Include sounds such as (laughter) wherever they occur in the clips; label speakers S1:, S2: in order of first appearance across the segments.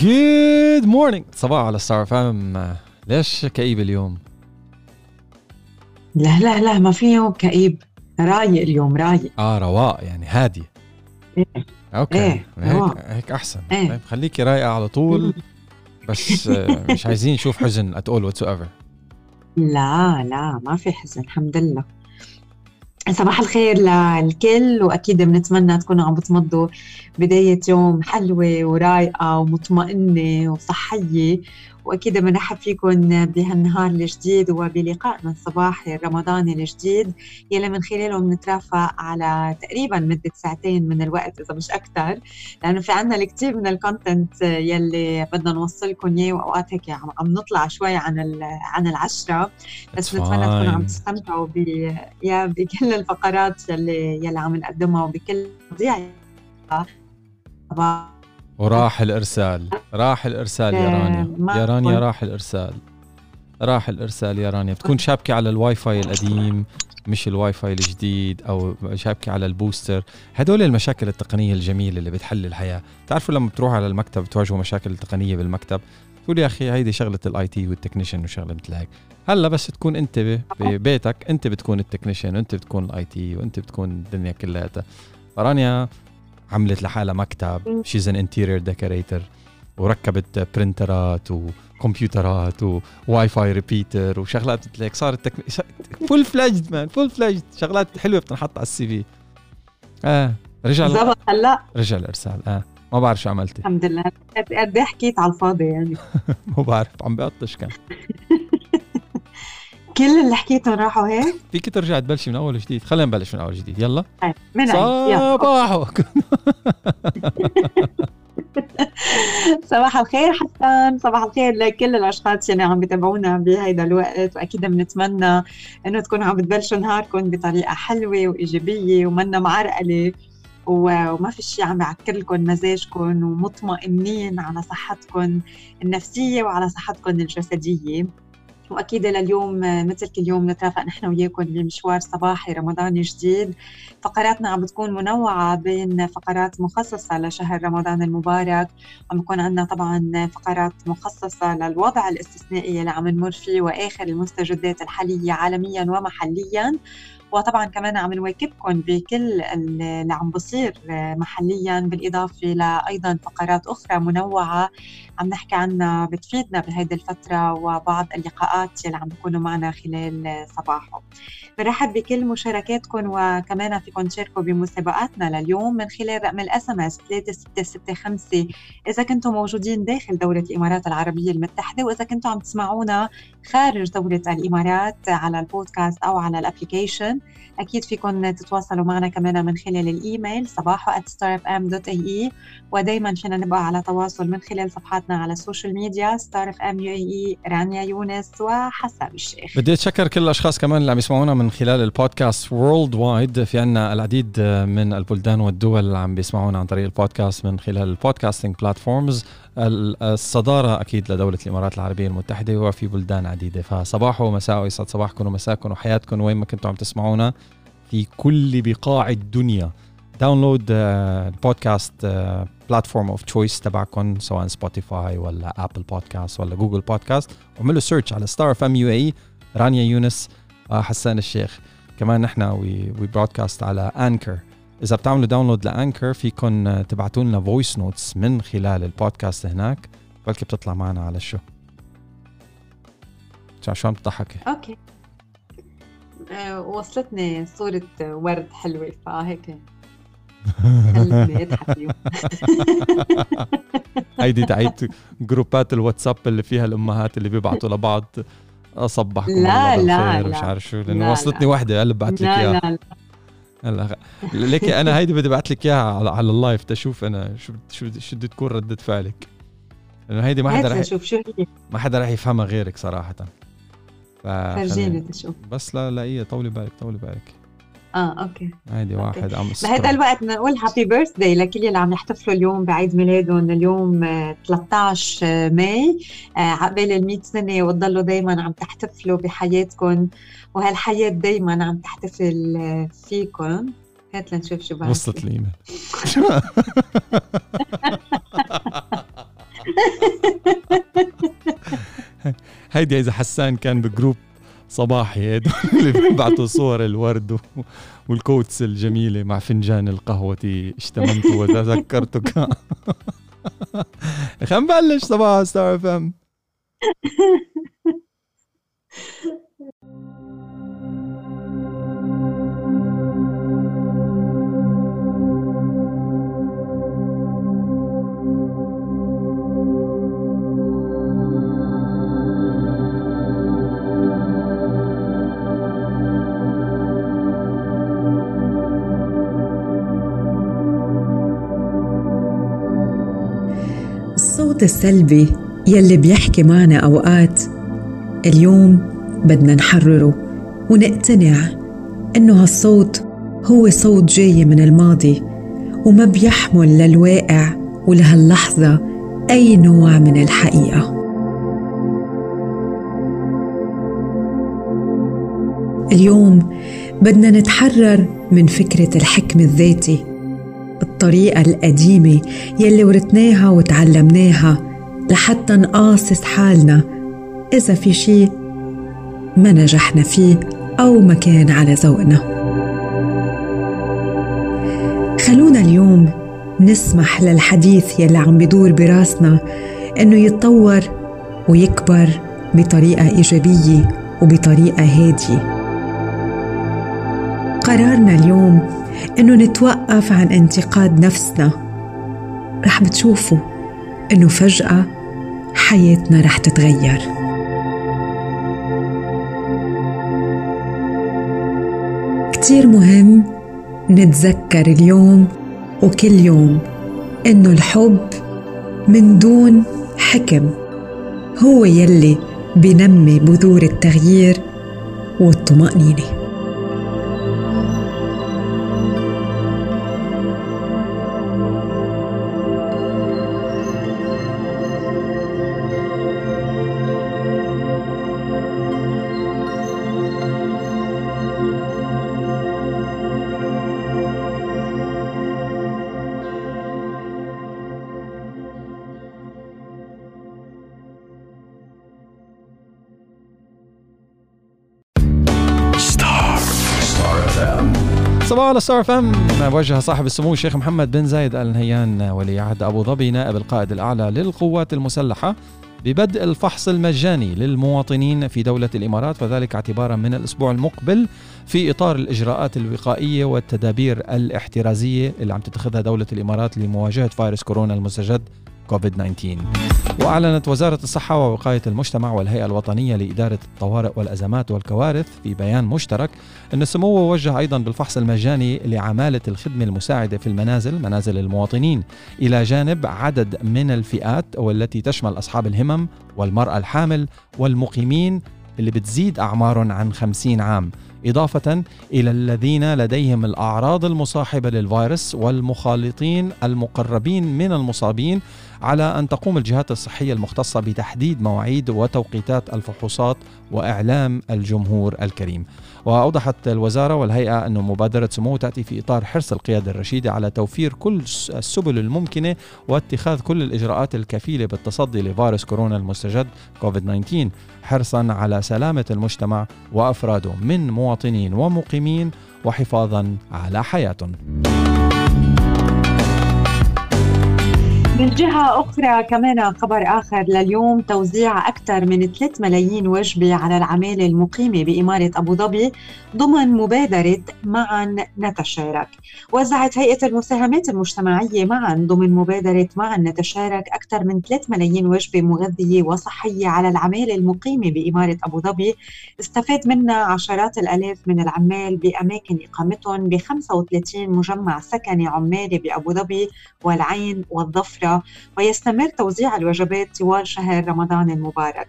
S1: good morning صباح على Star FM ليش كئيب اليوم؟
S2: لا لا لا ما في يوم كئيب. رايق اليوم رايق.
S1: آه رواق يعني هادي.
S2: إيه.
S1: okay.
S2: إيه،
S1: هيك
S2: رواق.
S1: هيك أحسن.
S2: إيه.
S1: طيب خليكي رايقة على طول (laughs) بس آه، مش عايزين نشوف حزن at all whatsoever.
S2: لا لا ما في حزن الحمد لله. صباح الخير للكل وأكيد بنتمنى تكونوا عم بتمضوا بداية يوم حلوة ورايقة ومطمئنة وصحية. وأكيد بنرحب فيكم بهالنهار الجديد وبلقائنا الصباحي الرمضاني الجديد. يلي من خلاله بنترافق على تقريبا مدة ساعتين من الوقت إذا مش أكثر لأنه في عنا الكثير من الكونتنت يلي بدنا نوصلكم إياه وأوقات هيك عم نطلع شوي عن عن العشرة. بس
S1: It's
S2: نتمنى تكونوا عم. تستمتعوا ب يا بكل الفقرات يلي يلي عم نقدمها وبكل مواضيع
S1: وراح الإرسال. راح الإرسال يا
S2: آه،
S1: رانيا. يا رانيا راح الإرسال. راح الإرسال يا رانيا. بتكون شابكة على الواي فاي القديم مش الواي فاي الجديد أو شابكة على ال booster. هدول المشاكل التقنية الجميلة اللي بتحل الحياة. بتعرفوا لما بتروحوا على المكتب بتواجهوا مشاكل تقنية بالمكتب؟ تقول يا أخي هيدي شغلة ال IT وال technician وشغلة مثل هيك. هلأ بس تكون أنت ببيتك أنت بتكون ال technician وأنت بتكون ال IT وأنت بتكون الدنيا كلياتها فرانيا عملت لحالها مكتب. she's an interior decorator وركبت برنترات وكمبيوترات و Wi-Fi repeater وشغلات مثل هيك صارت تك... full-fledged man full-fledged شغلات حلوة بتنحط على ال CV آه رجع
S2: زبط هلا؟
S1: رجع الارسال آه ما بعرف شو عملتي.
S2: الحمد لله. قد قد إيه حكيت على الفاضي يعني؟ (laughs)
S1: ما بعرف عم بقطش كان. (laughs)
S2: كل اللي حكيتهم راحوا هيك؟
S1: فيك ترجع تبلشي من أول وجديد خلينا نبلش من أول وجديد يلا.
S2: طيب من.
S1: صباحو (laughs)
S2: صباح الخير حسان. صباح الخير لكل الاشخاص اللي عم بيتابعونا بهيدا الوقت. وأكيد بنتمنى إنه تكونوا عم بتبلشوا نهاركم بطريقة حلوة وإيجابية ومنا معرقلة. وما في شيء عم يعكر لكم مزاجكم ومطمئنين على صحتكم النفسية وعلى صحتكم الجسدية. وأكيد لليوم مثل كل يوم نترافق نحن وياكم بمشوار صباحي رمضاني جديد فقراتنا عم بتكون منوعة بين فقرات مخصصة لشهر رمضان المبارك عم بيكون عندنا طبعا فقرات مخصصة للوضع الاستثنائي اللي عم نمر فيه وآخر المستجدات الحالية عالميا ومحليا. وطبعا كمان عم نواكبكم بكل اللي عم بصير محليا بالإضافة لايضا فقرات أخرى منوعة عم نحكي عنها بتفيدنا بهيدي الفترة وبعض اللقاءات اللي عم بيكونوا معنا خلال صباحه. بنرحب بكل مشاركاتكم وكمان فيكم تشاركوا بمسابقاتنا لليوم من خلال رقم الإس إم إس 3665 إذا كنتم موجودين داخل دولة الإمارات العربية المتحدة وإذا كنتم عم تسمعونا خارج دولة الإمارات على البودكاست أو على ال application أكيد فيكم تتواصلوا معنا كمان من خلال الإيميل صباحو @starfm.ae ودائما فينا نبقى على تواصل من خلال صفحاتنا على ال social media Star UAE رانيا يونس وحسن الشيخ.
S1: بدي أتشكر كل الأشخاص كمان اللي عم يسمعونا من خلال البودكاست worldwide في عنا العديد من البلدان والدول اللي عم بيسمعونا عن طريق البودكاست من خلال ال podcasting platforms الصدارة أكيد لدولة الإمارات العربية المتحدة وفي بلدان عديدة. فصباح ومساء ويسعد صباحكم ومساكم وحياتكم وين ما كنتوا عم تسمعونا في كل بقاع الدنيا. download ال podcast platform of choice تبعكم سواء Spotify ولا Apple Podcast ولا Google Podcast واعملوا search على Star FM UAE رانيا يونس وحسان الشيخ. كمان نحن we broadcast على Anchor إذا بتعملوا download ل Anchor فيكم تبعتوا لنا voice notes من خلال البودكاست هناك. بلكي بتطلع معنا على ال show. شو عم تضحكي؟
S2: okay. آه، وصلتني صورة ورد حلوة فهيك خلتني أضحك اليوم. (laughs)
S1: هيدي تعيد group ات الواتساب اللي فيها الأمهات اللي بيبعتوا لبعض صباحكم
S2: لا، لا، لا.
S1: مش عارف شو
S2: لا،
S1: لأنه وصلتني. وحدة هلا بعت لك إياها.
S2: لا لا.
S1: هلا ليكي أنا هيدي بدي ابعت لك إياها على, على ال live تشوف أنا شو شو شو بدي تكون ردة فعلك. لأنه هيدي ما حدا رح
S2: نشوف شو هي.
S1: ما حدا رح يفهمها غيرك صراحة.
S2: فرجيني تشوف.
S1: بس لا لاقيه طولي بالك طولي بالك.
S2: آه okay.
S1: هيدي. واحد عم
S2: بهذا الوقت نقول happy birthday لكل اللي عم يحتفلوا اليوم بعيد ميلادهم اليوم آه، 13 ماي. آه، عقبال ال 100 سنة وتضلوا دائما عم تحتفلوا بحياتكم وهالحياة دائما عم تحتفل آه، فيكم. هات لنشوف شو بعد.
S1: وصلت الايميل (laughs) هيدي إذا حسان كان ب group صباحي. هدول (laughs) اللي بيبعتوا صور الورد وال quotes الجميلة مع فنجان القهوة اشتميت وتذكرتك (laughs) خلينا نبلش صباح ستار اف ام
S3: الصوت السلبي يلي بيحكي معنا أوقات. اليوم بدنا نحرره ونقتنع إنه هالصوت هو صوت جاي من الماضي وما بيحمل للواقع ولهاللحظة أي نوع من الحقيقة. اليوم بدنا نتحرر من فكرة الحكم الذاتي الطريقة القديمة يلي ورثناها وتعلمناها لحتى نقاصص حالنا إذا في شي ما نجحنا فيه أو ما كان على ذوقنا. خلونا اليوم نسمح للحديث يلي عم بيدور براسنا إنه يتطور ويكبر بطريقة إيجابية وبطريقة هادية. قرارنا اليوم إنه نتوقف عن انتقاد نفسنا. رح بتشوفوا إنه فجأة حياتنا رح تتغير. كتير مهم نتذكر اليوم وكل يوم إنه الحب من دون حكم هو يلي بنمي بذور التغيير
S1: والطمأنينة. على ستار فم وجه صاحب السمو الشيخ محمد بن زايد ال نهيان ولي عهد أبو ظبي نائب القائد الأعلى للقوات المسلحة ببدء الفحص المجاني للمواطنين في دولة الإمارات وذلك اعتبارا من الأسبوع المقبل في إطار الإجراءات الوقائية والتدابير الاحترازية اللي عم تتخذها دولة الإمارات لمواجهة فيروس كورونا المستجد كوفيد 19 وأعلنت وزارة الصحة ووقاية المجتمع والهيئة الوطنية لإدارة الطوارئ والأزمات والكوارث في بيان مشترك أن السمو وجه أيضا بالفحص المجاني لعمالة الخدمة المساعدة في المنازل منازل المواطنين إلى جانب عدد من الفئات والتي تشمل أصحاب الهمم والمرأة الحامل والمقيمين اللي بتزيد أعمارهم عن 50 عام إضافة إلى الذين لديهم الأعراض المصاحبة للفيروس والمخالطين المقربين من المصابين على أن تقوم الجهات الصحية المختصة بتحديد مواعيد وتوقيتات الفحوصات وإعلام الجمهور الكريم. وأوضحت الوزارة والهيئة أن مبادرة سمو تأتي في إطار حرص القيادة الرشيدة على توفير كل السبل الممكنة واتخاذ كل الإجراءات الكفيلة بالتصدي لفيروس كورونا المستجد كوفيد 19 حرصا على سلامة المجتمع وأفراده من مواطنين ومقيمين وحفاظا على حياتهم.
S2: من جهة أخرى كمان خبر آخر لليوم توزيع أكثر من 3 ملايين وجبة على العمالة المقيمة بإمارة أبو ظبي ضمن مبادرة معا نتشارك. وزعت هيئة المساهمات المجتمعية معا ضمن مبادرة معا نتشارك أكثر من 3 ملايين وجبة مغذية وصحية على العمالة المقيمة بإمارة أبو ظبي. استفاد منها عشرات الآلاف من العمال بأماكن إقامتهم ب 35 مجمع سكني عمالي بأبو ظبي والعين والظفرة. ويستمر توزيع الوجبات طوال شهر رمضان المبارك.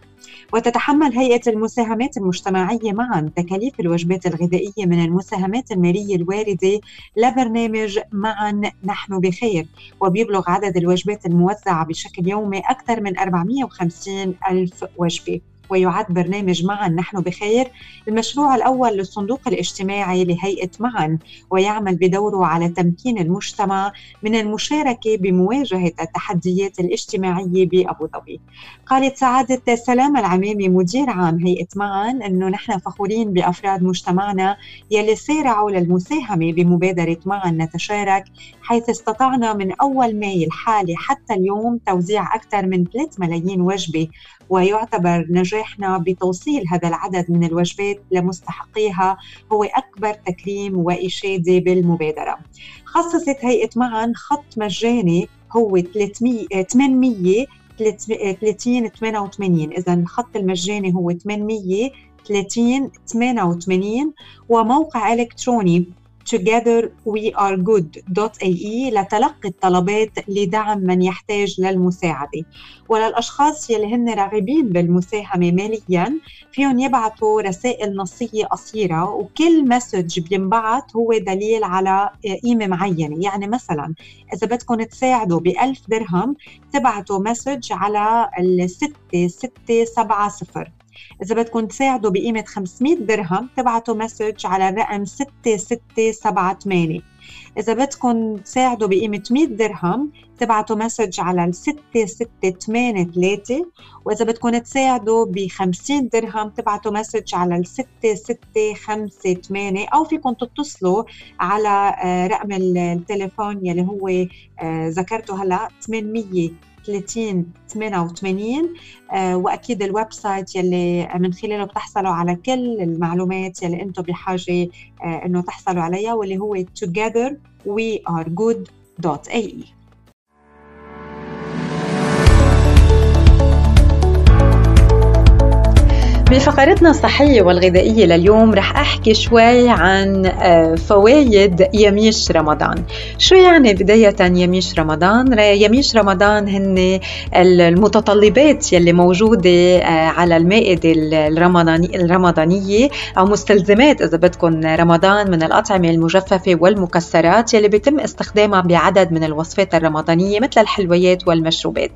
S2: وتتحمل هيئة المساهمات المجتمعية معا تكاليف الوجبات الغذائية من المساهمات المالية الواردة لبرنامج معا نحن بخير وبيبلغ عدد الوجبات الموزعة بشكل يومي أكثر من 450 ألف وجبة.
S4: ويعد برنامج معا. نحن بخير. المشروع الأول للصندوق الاجتماعي لهيئة معا ويعمل بدوره على تمكين المجتمع من المشاركة بمواجهة التحديات الاجتماعية بأبو ظبي. قالت سعادة سلام العمامي مدير عام هيئة معا أنه نحن فخورين بأفراد مجتمعنا يلي سارعوا للمساهمة بمبادرة معا نتشارك حيث استطعنا من أول ماي الحالي حتى اليوم توزيع أكثر من 3 ملايين وجبة ويعتبر نجاحنا بتوصيل هذا العدد من الوجبات لمستحقيها. هو أكبر تكريم وإشادة بالمبادرة. خصصت هيئة معا خط مجاني هو 300 800 30 88 إذا الخط المجاني هو 800 30 88 وموقع إلكتروني togetherwearegood.ae لتلقي الطلبات لدعم من يحتاج للمساعدة. وللأشخاص يلي هن راغبين بالمساهمة ماليا فيهم يبعثوا رسائل نصية قصيرة وكل مسج بينبعث هو دليل على قيمة معينة. يعني مثلا إذا بدكم تساعدوا بألف درهم تبعتوا مسج على الستة ستة سبعة صفر. إذا بدكم تساعدوا بقيمة 500 درهم تبعتوا مسج على الرقم 6678 إذا بدكم تساعدوا بقيمة 100 درهم تبعتوا مسج على ال 6683 وإذا بدكم تساعدوا ب 50 درهم تبعتوا مسج على ال 6658 أو فيكم تتصلوا على آه، رقم التليفون يلي هو آه، ذكرته هلا 800 30 88 آه وأكيد ال website يلي من خلاله بتحصلوا على كل المعلومات يلي أنتم بحاجة آه إنه تحصلوا عليها واللي هو togetherwearegood.ae
S2: بفقرتنا الصحية والغذائية لليوم رح أحكي شوي عن آه، فوائد ياميش رمضان شو يعني بداية يميش رمضان؟ يميش رمضان هن المتطلبات يلي موجودة آه، على المائدة الرمضاني الرمضانية أو مستلزمات إذا بدكم رمضان من الأطعمة المجففة والمكسرات يلي بيتم استخدامها بعدد من الوصفات الرمضانية مثل الحلويات والمشروبات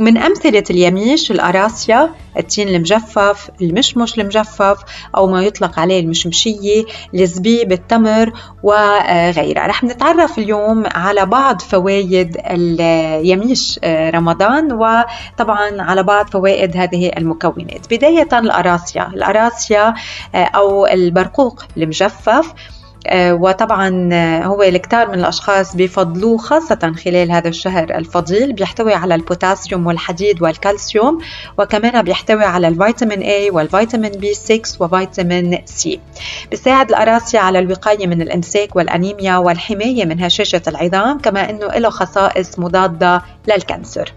S2: من أمثلة اليميش الأراسيا التين المجفف المشمش المجفف أو ما يطلق عليه المشمشية الزبيب التمر وغيرها. رح نتعرف اليوم على بعض فوائد الياميش آه، رمضان وطبعا على بعض فوائد هذه المكونات. بداية القراصيا. القراصيا آه، أو البرقوق المجفف وطبعا آه، هو الكتار من الأشخاص بفضلوه خاصة خلال هذا الشهر الفضيل. بيحتوي على البوتاسيوم والحديد والكالسيوم وكمان بيحتوي على الفيتامين A والفيتامين B6 وفيتامين C. بيساعد الأراسيا على الوقاية من الإمساك والأنيميا والحماية من هشاشة العظام كما أنه له خصائص مضادة للكانسر.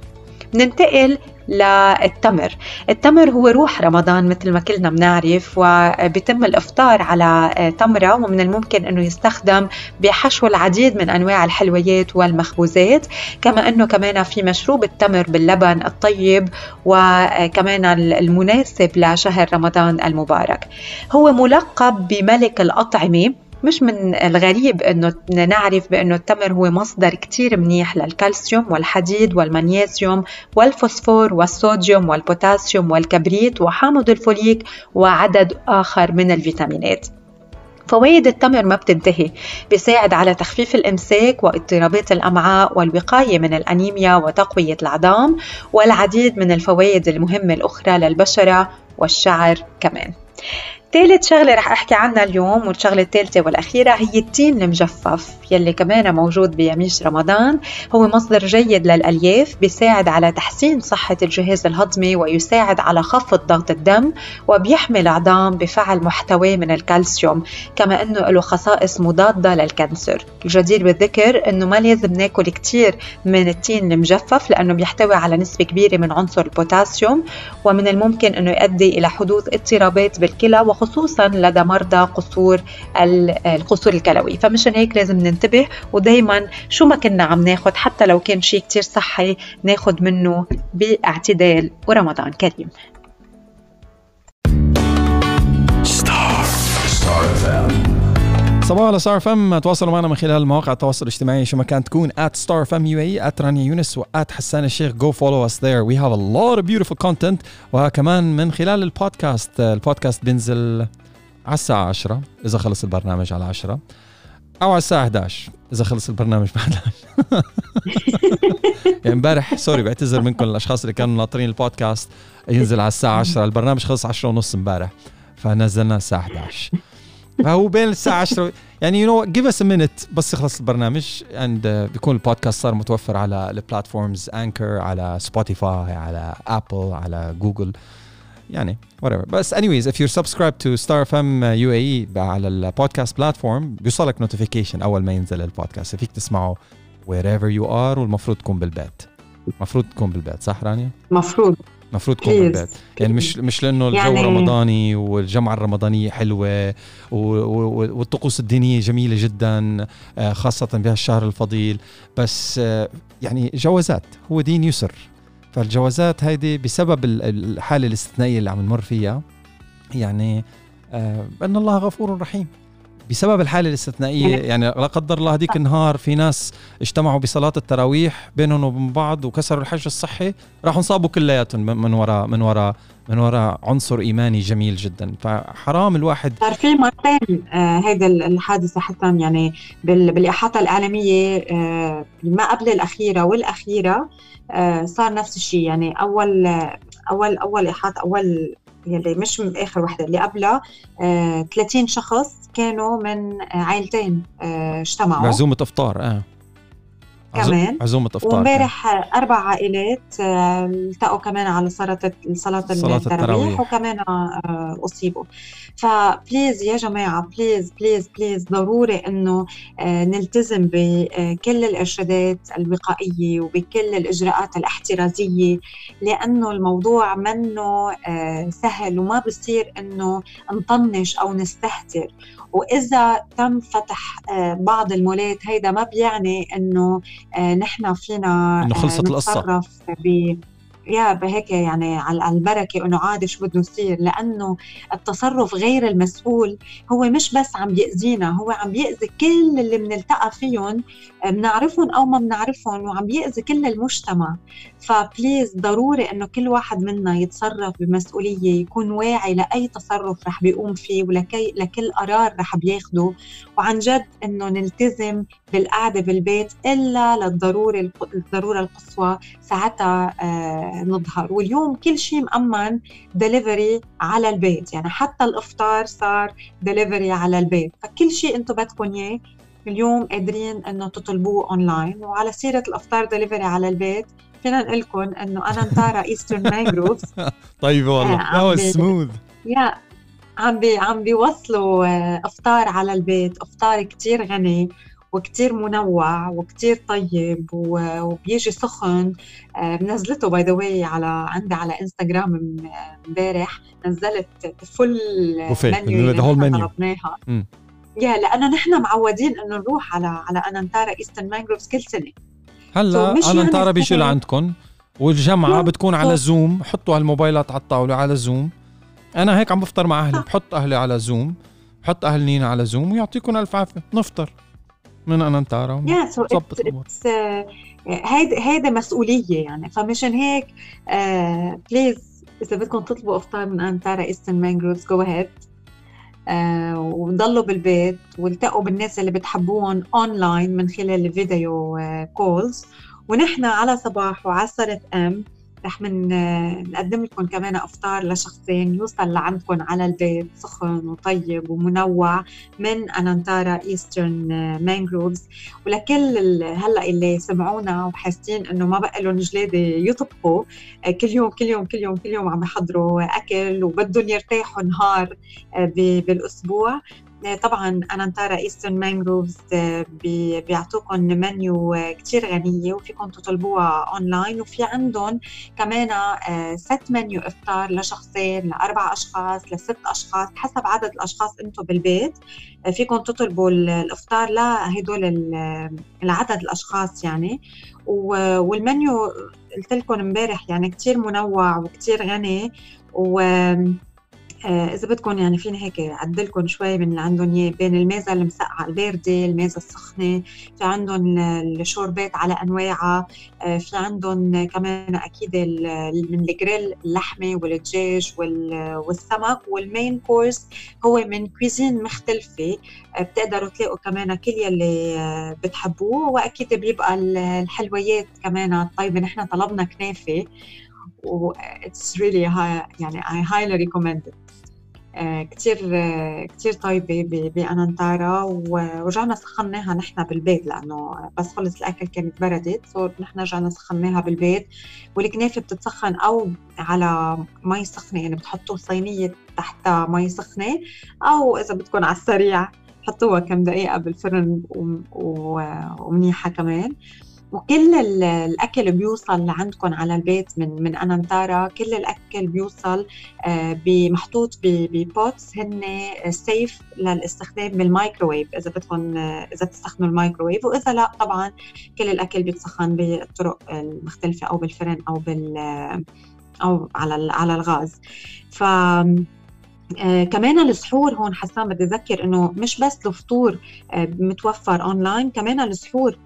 S2: ننتقل للتمر. التمر هو روح رمضان مثل ما كلنا بنعرف وبيتم الإفطار على تمرة ومن الممكن إنه يستخدم بحشو العديد من أنواع الحلويات والمخبوزات. كما إنه كمان في مشروب التمر باللبن الطيب وكمان المناسب لشهر رمضان المبارك. هو ملقب بملك الأطعمة مش من الغريب إنه نعرف بإنه التمر هو مصدر كتير منيح للكالسيوم والحديد والمغنيسيوم والفوسفور والصوديوم والبوتاسيوم والكبريت وحامض الفوليك وعدد آخر من الفيتامينات. فوائد التمر ما بتنتهي بيساعد على تخفيف الإمساك واضطرابات الأمعاء والوقاية من الأنيميا وتقوية العظام والعديد من الفوائد المهمة الأخرى للبشرة والشعر كمان. ثالث شغلة رح أحكي عنها اليوم والشغلة الثالثة والأخيرة هي التين المجفف يلي كمان موجود بياميش رمضان. هو مصدر جيد للألياف بيساعد على تحسين صحة الجهاز الهضمي ويساعد على خفض ضغط الدم وبيحمي العظام بفعل محتواه من الكالسيوم كما أنه له خصائص مضادة لل cancer. الجدير بالذكر أنه ما لازم ناكل كتير من التين المجفف لأنه بيحتوي على نسبة كبيرة من عنصر البوتاسيوم ومن الممكن أنه يؤدي إلى حدوث اضطرابات بالكلى وخصوصا لدى مرضى قصور القصور الكلوي. فمشان هيك لازم ننتبه ودايما شو ما كنا عم ناخد حتى لو كان شيء كتير صحي ناخد منه باعتدال ورمضان كريم.
S1: صباح على ستار فم تواصلوا معنا من خلال مواقع التواصل الاجتماعي شو ما كان تكون at star fm UAE at رانيا يونس و at حسان الشيخ go follow us there. We have a lot of beautiful content. وكمان من خلال ال podcast ال podcast بينزل على الساعة 10 إذا خلص البرنامج على 10 أو على الساعة 11 إذا خلص البرنامج بعد (laughs) يعني امبارح sorry بعتذر منكم الأشخاص اللي كانوا ناطرين البودكاست ينزل على الساعة 10 البرنامج خلص 10 ونص امبارح. فنزلنا الساعة 11 فهو بين الساعة (laughs) 10 يعني you know give us a minute بس يخلص البرنامج. and uh, بيكون البودكاست صار متوفر على ال platforms Anchor على Spotify على Apple على جوجل يعني whatever. بس anyways if you're subscribed to Star FM UAE على ال podcast platform بيوصلك notification أول ما ينزل البودكاست. فيك تسمعه wherever you are والمفروض تكون بالبيت. المفروض تكون بالبيت صح رانيا؟
S2: مفروض.
S1: المفروض تكون بالبيت يعني مش مش لأنه الجو يعني رمضاني والجمعة الرمضانية حلوة والطقوس الدينية جميلة جدا آه، خاصة بهالشهر الفضيل. بس آه، يعني جوازات هو دين يسر. فالجوازات هيدي بسبب الحالة الاستثنائية اللي عم نمر فيها يعني آه، إن الله غفور رحيم. بسبب الحالة الاستثنائية يعني, يعني لا قدر الله هذيك النهار في ناس اجتمعوا بصلاة التراويح بينهم وبين بعض وكسروا الحج الصحي راحوا انصابوا كلياتهم من وراء من وراء من وراء عنصر إيماني جميل جدا. فحرام الواحد.
S2: صار في مرتين آه هيدا الحادثة حتى يعني بالإحاطة الاعلاميه آه ما قبل الأخيرة والأخيرة آه صار نفس الشيء. يعني اول اول أول إحاطة أول يلي مش من آخر وحدة اللي قبلها آه 30 شخص كانوا من عائلتين آه اجتمعوا.
S1: عزومه أفطار آه.
S2: كمان.
S1: عزومة إفطار
S2: وامبارح أربع عائلات آه، التقوا كمان على صلاه صلاة التراويح وكمان آه، أصيبوا. ف please يا جماعة please please please ضروري إنه آه، نلتزم بكل الإرشادات الوقائية وبكل الإجراءات الاحترازية لأنه الموضوع منه سهل وما بصير إنه نطنش أو نستهتر. وإذا تم فتح بعض المولات هيدا ما بيعني إنه آه، نحن فينا
S1: إنه خلصت القصة.
S2: يا بهيك يعني على البركه إنه عادي شو بده يصير لأنه التصرف غير المسؤول هو مش بس عم بيأذينا هو عم بيأذي كل اللي بنلتقى فيهم بنعرفهم أو ما بنعرفهم وعم بيأذي كل المجتمع. فبليز ضروري إنه كل واحد منا يتصرف بمسؤولية يكون واعي لأي تصرف رح بيقوم فيه ولكي لكل قرار رح بياخده. وعن جد إنه نلتزم بالقعدة بالبيت إلا للضروره الضرورة القصوى ساعتها آه نظهر. واليوم كل شيء مأمن دليفري على البيت. يعني حتى الإفطار صار دليفري على البيت. فكل شيء أنتم بدكم إياه. اليوم قادرين إنه تطلبوه اونلاين وعلى سيرة الإفطار دليفري على البيت فينا نقول لكم إنه أنا Anantara Eastern Mangroves
S1: طيب والله. that's smooth
S2: يا عم بي عم بيوصلوا آه، إفطار على البيت. إفطار كتير غني. وكتير منوع وكتير طيب وبيجي سخن. نزلته by the way على عندي على انستغرام امبارح. نزلت فل
S1: menu menu
S2: طلبناها. يا لأنه نحن معودين إنه نروح على على انانتارا ايسترن مانجروفز كل سنة.
S1: هلا انانتارا يعني بيجي لعندكم والجمعة بتكون على زوم حطوا هالموبايلات على الطاولة على زوم أنا هيك عم بفطر مع أهلي. بحط أهلي على زوم بحط أهل نينا على زوم ويعطيكم ألف عافية. نفطر. من انانتارا
S2: يا so هيدا هيدا مسؤولية يعني. فمشان هيك please uh, إذا بدكم تطلبوا افطار من انانتارا ايسترن مانجروفز go ahead وضلوا بالبيت والتقوا بالناس اللي بتحبوهم اونلاين من خلال ال video calls uh, ونحن على صباحو على ستار أف أم رح منقدم لكم كمان أفطار لشخصين يوصل لعندكم على البيت سخن وطيب ومنوع من انانتارا ايسترن مانجروفز ولكل هلأ اللي سمعونا وحاسين إنه ما بقى لهم جلادة يطبخوا كل يوم كل يوم كل يوم كل يوم عم يحضروا أكل وبدهم يرتاحوا نهار بالأسبوع. طبعا انانتارا ايسترن مانجروفز بيعطوكم منيو كتير غنية وفيكم تطلبوها اونلاين وفي عندهم كمان set menu إفطار لشخصين لأربع أشخاص لست أشخاص حسب عدد الأشخاص أنتم بالبيت. فيكم تطلبوا الإفطار لهدول العدد الأشخاص يعني. والمنيو قلت لكم امبارح يعني كتير منوع وكتير غني. و آه، إذا بدكم يعني فيني هيك اعدلكم شوي من اللي عندهم إياه بين الميزة المسقعة الباردة الميزة السخنة في عندهم الشوربات على أنواعها آه، في عندهم كمان أكيد من الجريل اللحمة والدجاج والسمك وال main course هو من cuisine مختلفة آه، بتقدروا تلاقوا كمان كل يلي بتحبوه وأكيد بيبقى الحلويات كمان الطيبة. نحن طلبنا كنافة و it's really high يعني I highly recommend it. كثير كثير طيبة بانانتارا ورجعنا سخناها نحن بالبيت لأنه بس خلص الأكل كانت بردت so نحن رجعنا سخناها بالبيت. والكنافة بتتسخن أو على مي سخنة يعني بتحطوا صينية تحتها مي سخنة أو إذا بدكم على السريع حطوها كم دقيقة بالفرن ومنيحة كمان. وكل الأكل بيوصل لعندكم على البيت من من انانتارا كل الأكل بيوصل محطوط ب pots هن safe للاستخدام بالمايكروويف إذا بدكم آه، إذا تستخدموا المايكروويف وإذا لا طبعا كل الأكل بيتسخن بالطرق المختلفة أو بالفرن أو بال آه، أو على على الغاز. ف آه كمان السحور هون حسان بدي أذكر إنه مش بس الفطور آه متوفر اونلاين كمان السحور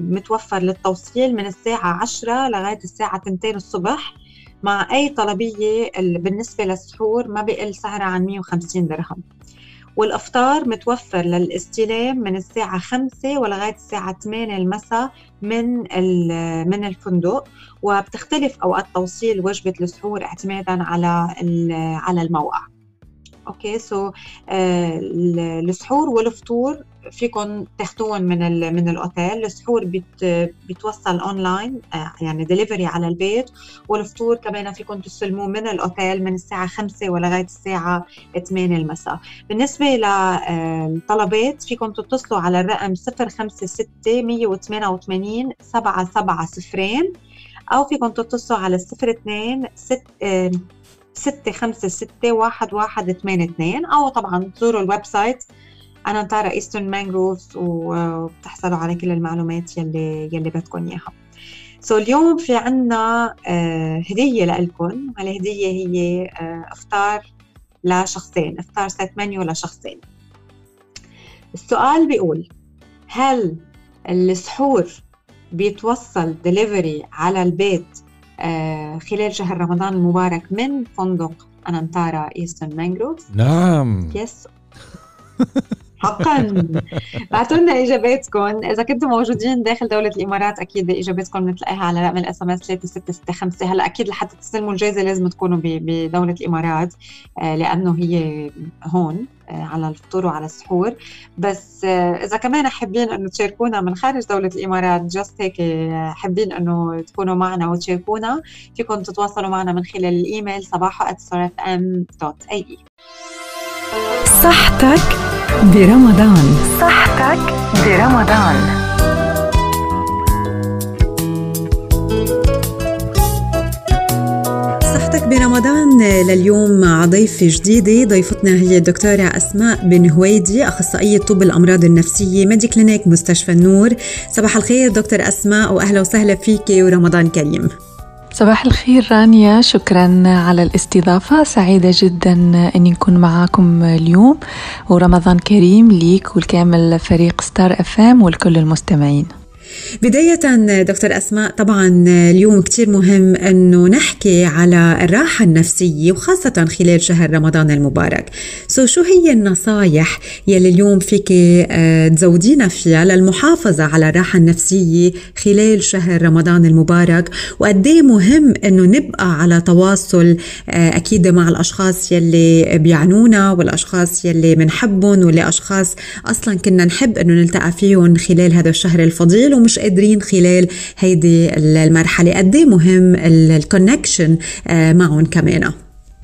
S2: متوفر للتوصيل من الساعة 10 لغاية الساعة 2 الصبح مع أي طلبية بالنسبة للسحور ما بيقل سعرها عن 150 درهم والأفطار متوفر للاستلام من الساعة 5 ولغاية الساعة 8 المساء من من الفندق وبتختلف أوقات توصيل وجبة السحور اعتمادا على على الموقع. okay so آه السحور والفطور فيكم تاخذوهم من من الأوتيل. السحور بيت بيتوصل أونلاين آه يعني دليفري على البيت. والفطور كمان فيكم تستلموه من الأوتيل من الساعة 5 ولغايه الساعة 8 المساء. بالنسبة للطلبات فيكم تتصلوا على الرقم 056 188 770 أو فيكم تتصلوا على 02 6 ستة خمسة ستة واحد واحد ثمانية اثنين أو طبعا تزوروا ال website أنانتارا إيسترن مانجروفز وبتحصلوا على كل المعلومات يلي يلي بدكم إياها. so so اليوم في عنا آه هدية لكم هالهدية هي آه أفطار لشخصين أفطار set menu لشخصين السؤال بيقول هل السحور بيتوصل دليفري على البيت آه، خلال شهر رمضان المبارك من فندق أنانتارا إيسترن مانجروفز
S1: نعم.
S2: yes (laughs) حقا. بعتوا لنا اجاباتكم إذا كنتم موجودين داخل دولة الإمارات أكيد اجاباتكم بنتلاقيها على رقم ال SMS 3665 هلأ أكيد لحتى تستلموا الجائزة لازم تكونوا بدولة الإمارات آه، لأنه هي هون آه، على الفطور وعلى السحور. بس آه، إذا كمان حابين إنه تشاركونا من خارج دولة الإمارات جاست هيك حابين إنه تكونوا معنا وتشاركونا فيكم تتواصلوا معنا من خلال الإيميل صباحو
S3: صحتك برمضان صحتك برمضان صحتك برمضان لليوم مع ضيفة جديدة ضيفتنا هي الدكتورة أسماء بن هويدي أخصائية طب الأمراض النفسية ميدي كلينيك مستشفى النور. صباح الخير دكتور أسماء وأهلا وسهلا فيك ورمضان كريم.
S5: صباح الخير رانيا. شكرا على الاستضافة. سعيدة جدا أني نكون معاكم اليوم. ورمضان كريم ليك والكامل فريق ستار اف ام والكل المستمعين.
S3: بداية دكتور أسماء طبعا اليوم كتير مهم أنه نحكي على الراحة النفسية وخاصة خلال شهر رمضان المبارك. سو شو هي النصايح يلي اليوم فيك آه، تزودينا فيها للمحافظة على الراحة النفسية خلال شهر رمضان المبارك؟ وقد مهم أنه نبقى على تواصل آه، أكيد مع الأشخاص يلي بيعنونا والأشخاص يلي بنحبهم واللي أشخاص أصلا كنا نحب أنه نلتقى فيهم خلال هذا الشهر الفضيل. ومش قادرين خلال هيدي المرحلة. قد إيه مهم الكونكشن آه، معهم كمان؟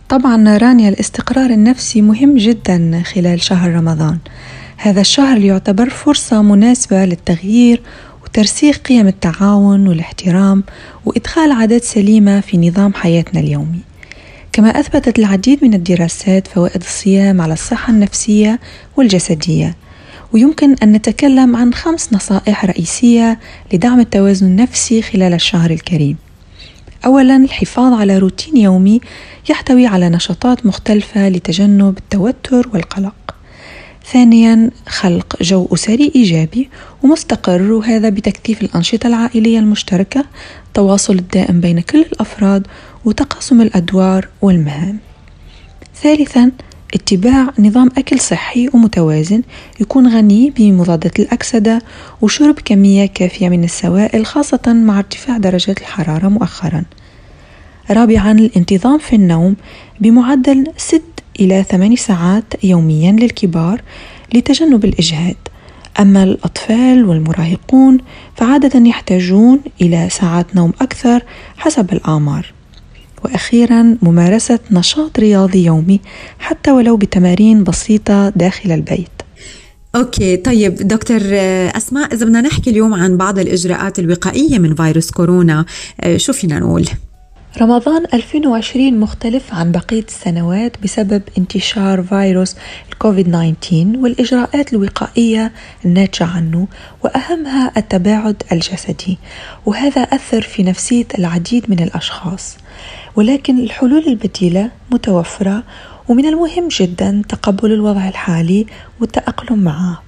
S5: طبعا رانيا الاستقرار النفسي مهم جدا خلال شهر رمضان. هذا الشهر يعتبر فرصة مناسبة للتغيير وترسيخ قيم التعاون والاحترام وإدخال عادات سليمة في نظام حياتنا اليومي. كما أثبتت العديد من الدراسات فوائد الصيام على الصحة النفسية والجسدية. ويمكن أن نتكلم عن خمس نصائح رئيسية لدعم التوازن النفسي خلال الشهر الكريم. أولا الحفاظ على روتين يومي يحتوي على نشاطات مختلفة لتجنب التوتر والقلق ثانيا خلق جو أسري إيجابي ومستقر وهذا بتكثيف الأنشطة العائلية المشتركة التواصل الدائم بين كل الأفراد وتقاسم الأدوار والمهام ثالثا اتباع نظام أكل صحي ومتوازن يكون غني بمضادة الأكسدة وشرب كمية كافية من السوائل خاصة مع ارتفاع درجات الحرارة مؤخرا. رابعا الانتظام في النوم بمعدل ست إلى ثمان ساعات يوميا للكبار لتجنب الإجهاد. أما الأطفال والمراهقون فعادة يحتاجون إلى ساعات نوم أكثر حسب الآمار وأخيرا ممارسة نشاط رياضي يومي حتى ولو بتمارين بسيطة داخل البيت.
S6: أوكي طيب دكتور أسماء إذا بدنا نحكي اليوم عن بعض الإجراءات الوقائية من فيروس كورونا شو فينا نقول؟
S5: رمضان 2020 مختلف عن بقية السنوات بسبب انتشار فيروس الكوفيد 19 والإجراءات الوقائية الناتجة عنه وأهمها التباعد الجسدي وهذا أثر في نفسية العديد من الأشخاص. ولكن الحلول البديلة متوفرة ومن المهم جدا تقبل الوضع الحالي والتأقلم معه.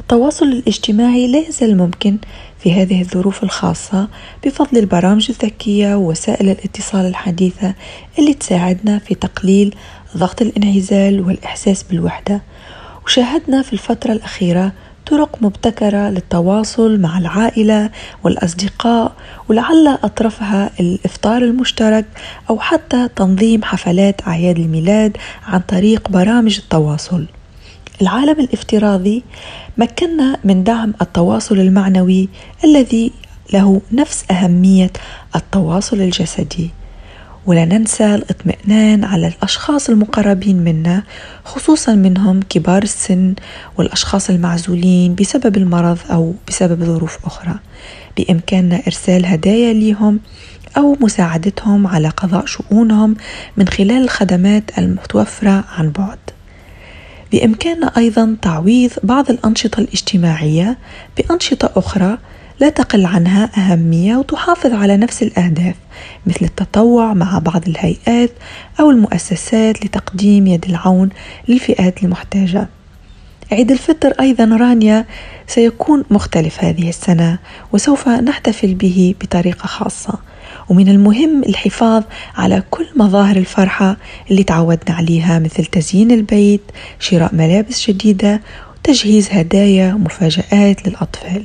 S5: التواصل الاجتماعي لا يزال ممكن في هذه الظروف الخاصة بفضل البرامج الذكية ووسائل الاتصال الحديثة اللي تساعدنا في تقليل ضغط الانعزال والإحساس بالوحدة. وشاهدنا في الفترة الأخيرة طرق مبتكرة للتواصل مع العائلة والأصدقاء ولعل أطرفها الإفطار المشترك أو حتى تنظيم حفلات أعياد الميلاد عن طريق برامج التواصل. العالم الافتراضي مكننا من دعم التواصل المعنوي الذي له نفس أهمية التواصل الجسدي. ولا ننسى الاطمئنان على الأشخاص المقربين منا خصوصا منهم كبار السن والأشخاص المعزولين بسبب المرض أو بسبب ظروف أخرى. بإمكاننا إرسال هدايا لهم أو مساعدتهم على قضاء شؤونهم من خلال الخدمات المتوفرة عن بعد. بإمكاننا أيضا تعويض بعض الأنشطة الاجتماعية بأنشطة أخرى لا تقل عنها أهمية وتحافظ على نفس الأهداف مثل التطوع مع بعض الهيئات أو المؤسسات لتقديم يد العون للفئات المحتاجة. عيد الفطر أيضا رانيا سيكون مختلف هذه السنة وسوف نحتفل به بطريقة خاصة. ومن المهم الحفاظ على كل مظاهر الفرحة اللي تعودنا عليها مثل تزيين البيت، شراء ملابس جديدة، وتجهيز هدايا ومفاجآت للأطفال.